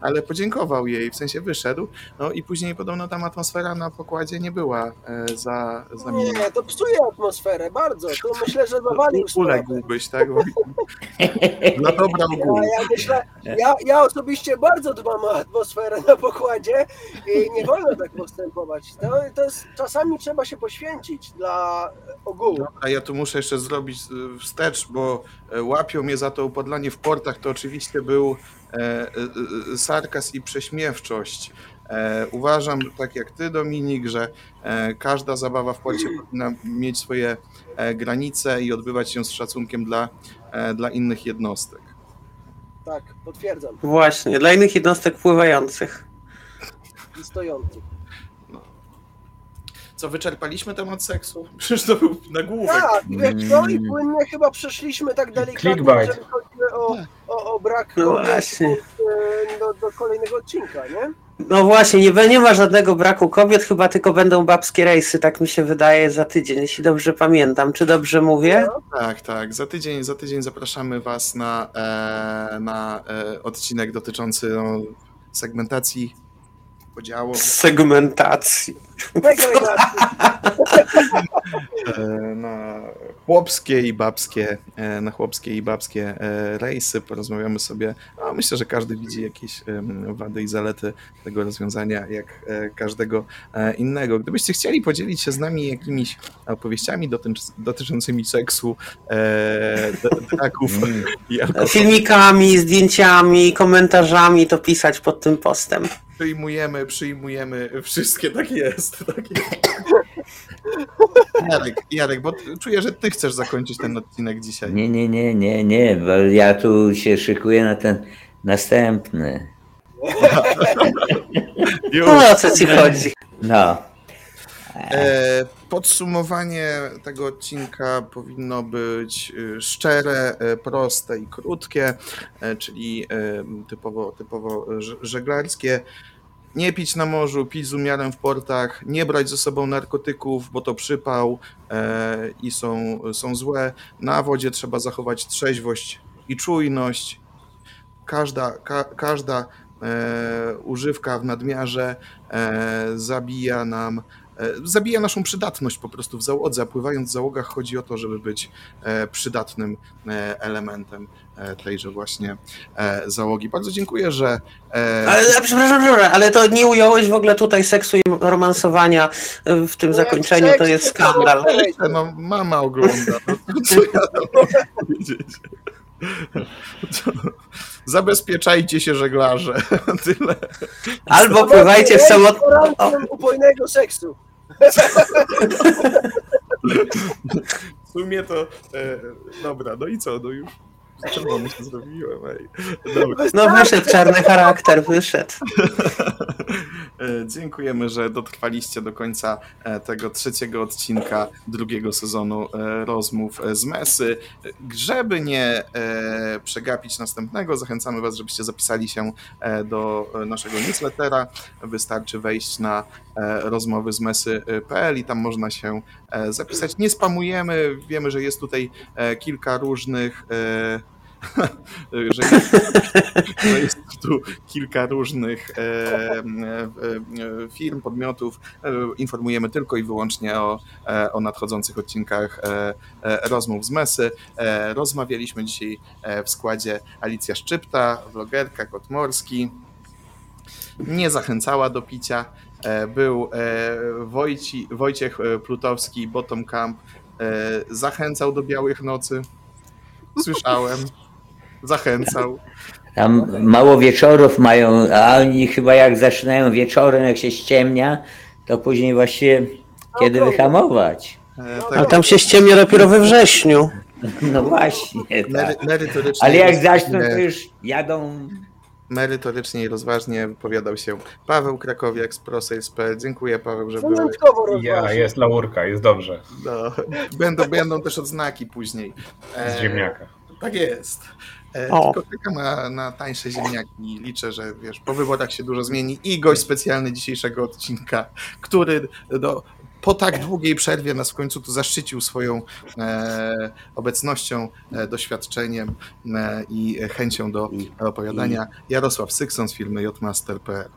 Ale podziękował jej, w sensie wyszedł, no i później podobno tam atmosfera na pokładzie nie była e, za, za miła. Nie, to psuje atmosferę bardzo. To myślę, że zawalił sprawę. Uległbyś, tak? Dla dobra ogółu. Ja, ja myślę, ja, ja osobiście bardzo dbam o atmosferę na pokładzie i nie wolno tak postępować. To, to jest, czasami trzeba się poświęcić dla ogółu. A ja tu muszę jeszcze zrobić e, wstecz, bo e, łapią mnie za to upodlanie w portach. To oczywiście był e, e, e, sarkazm i prześmiewczość. Uważam, tak jak ty, Dominik, że każda zabawa w porcie powinna mieć swoje granice i odbywać się z szacunkiem dla, dla innych jednostek. Tak, potwierdzam. Właśnie, dla innych jednostek pływających. I stojący. Co, wyczerpaliśmy temat seksu? Przecież to był nagłówek. Tak, wiesz co, i płynnie chyba przeszliśmy tak delikatnie, Clickbait. jeżeli chodzi o, o, o brak No kobiet, właśnie. e, do, do kolejnego odcinka, nie? No właśnie, nie, nie ma żadnego braku kobiet, chyba tylko będą babskie rejsy, tak mi się wydaje, za tydzień, jeśli dobrze pamiętam. Czy dobrze mówię? No, Tak, tak. Za tydzień, za tydzień zapraszamy Was na, e, na e, odcinek dotyczący no, segmentacji podziału. Segmentacji. Degradacji. E, na chłopskie i babskie, e, na chłopskie i babskie e, rejsy. Porozmawiamy sobie. A myślę, że każdy widzi jakieś wady i zalety tego rozwiązania, jak każdego innego. Gdybyście chcieli podzielić się z nami jakimiś opowieściami dotycz, dotyczącymi seksu, draków Mm. i alkoholu, Filmikami, zdjęciami, komentarzami to pisać pod tym postem. przyjmujemy, przyjmujemy wszystkie, tak jest. Tak jest. Jarek, Jarek, bo czuję, że ty chcesz zakończyć ten odcinek dzisiaj. Nie, nie, nie, nie, nie, bo ja tu się szykuję na ten następny. No o co ci chodzi? No, E, podsumowanie tego odcinka powinno być e, szczere, e, proste i krótkie, e, czyli typowo, typowo żeglarskie. Nie pić na morzu, pić z umiarem w portach, nie brać ze sobą narkotyków, bo to przypał e, i są, są złe. Na wodzie trzeba zachować trzeźwość i czujność. Każda, ka, każda e, używka w nadmiarze e, zabija nam zabija naszą przydatność po prostu w załodze, a pływając w załogach chodzi o to, żeby być e, przydatnym e, elementem e, tejże właśnie e, załogi. Bardzo dziękuję, że e, Ale przepraszam, ale to nie ująłeś w ogóle tutaj seksu i romansowania e, w tym No zakończeniu, to jest skandal. to- no, mama ogląda. No, co ja mam powiedzieć? Zabezpieczajcie się żeglarze. Tyle. Albo pływajcie w samotnym... Gwarancją upojnego seksu. W sumie to. E, dobra, no i co? No już. Czerwony się zrobiłem, ej. Dobra. No wyszedł czarny charakter, wyszedł. E, Dziękujemy, że dotrwaliście do końca e, tego trzeciego odcinka drugiego sezonu e, rozmów z Mesy. Żeby nie przegapić następnego, zachęcamy Was, żebyście zapisali się do naszego newslettera. Wystarczy wejść na rozmowy z mesy.pl i tam można się e, zapisać. Nie spamujemy, wiemy, że jest tutaj e, kilka różnych. e, że jest, tu kilka różnych e, e, e, firm, podmiotów. E, Informujemy tylko i wyłącznie o, e, o nadchodzących odcinkach e, e, rozmów z Mesy. E, Rozmawialiśmy dzisiaj e, w składzie Alicja Szczypta, vlogerka, Kot Morski, nie zachęcała do picia. E, Był e, Wojci, Wojciech e, Plutowski, Bottom Camp, zachęcał do białych nocy. Słyszałem. Zachęcał. Tam mało wieczorów mają, a oni chyba jak zaczynają wieczorem, jak się ściemnia, to później właściwie kiedy wyhamować. Ale Tak, tam się ściemnia dopiero we wrześniu. No właśnie, tak. Ale jak zaczną, to już jadą merytorycznie i rozważnie wypowiadał się Paweł Krakowiak z ProSales.pl. Dziękuję Paweł, że byłeś. Ja, jest laurka, jest dobrze. No, będą, będą też odznaki później. E, Z ziemniaka. Tak jest. E, O. Tylko czekam na, na tańsze ziemniaki. Liczę, że wiesz, po wyborach się dużo zmieni. I gość specjalny dzisiejszego odcinka, który do, po tak długiej przerwie nas w końcu tu zaszczycił swoją e, obecnością, e, doświadczeniem e, i chęcią do opowiadania. Jarosław Sykson z firmy jmaster.pl.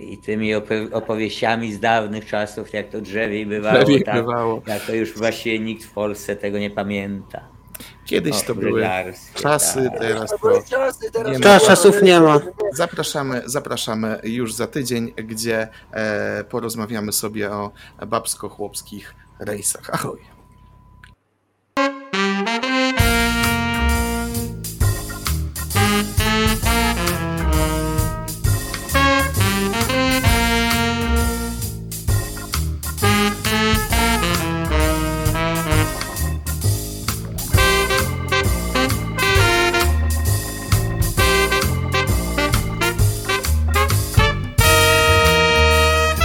i tymi opo- opowieściami z dawnych czasów, jak to drzewiej bywało. Lepiej tak, bywało. Jak to już właściwie nikt w Polsce tego nie pamięta. Kiedyś O, to były czasy, tak. teraz To Nie ma. Czasów nie ma. Zapraszamy, zapraszamy już za tydzień, gdzie e, porozmawiamy sobie o babsko-chłopskich rejsach. Ahoj.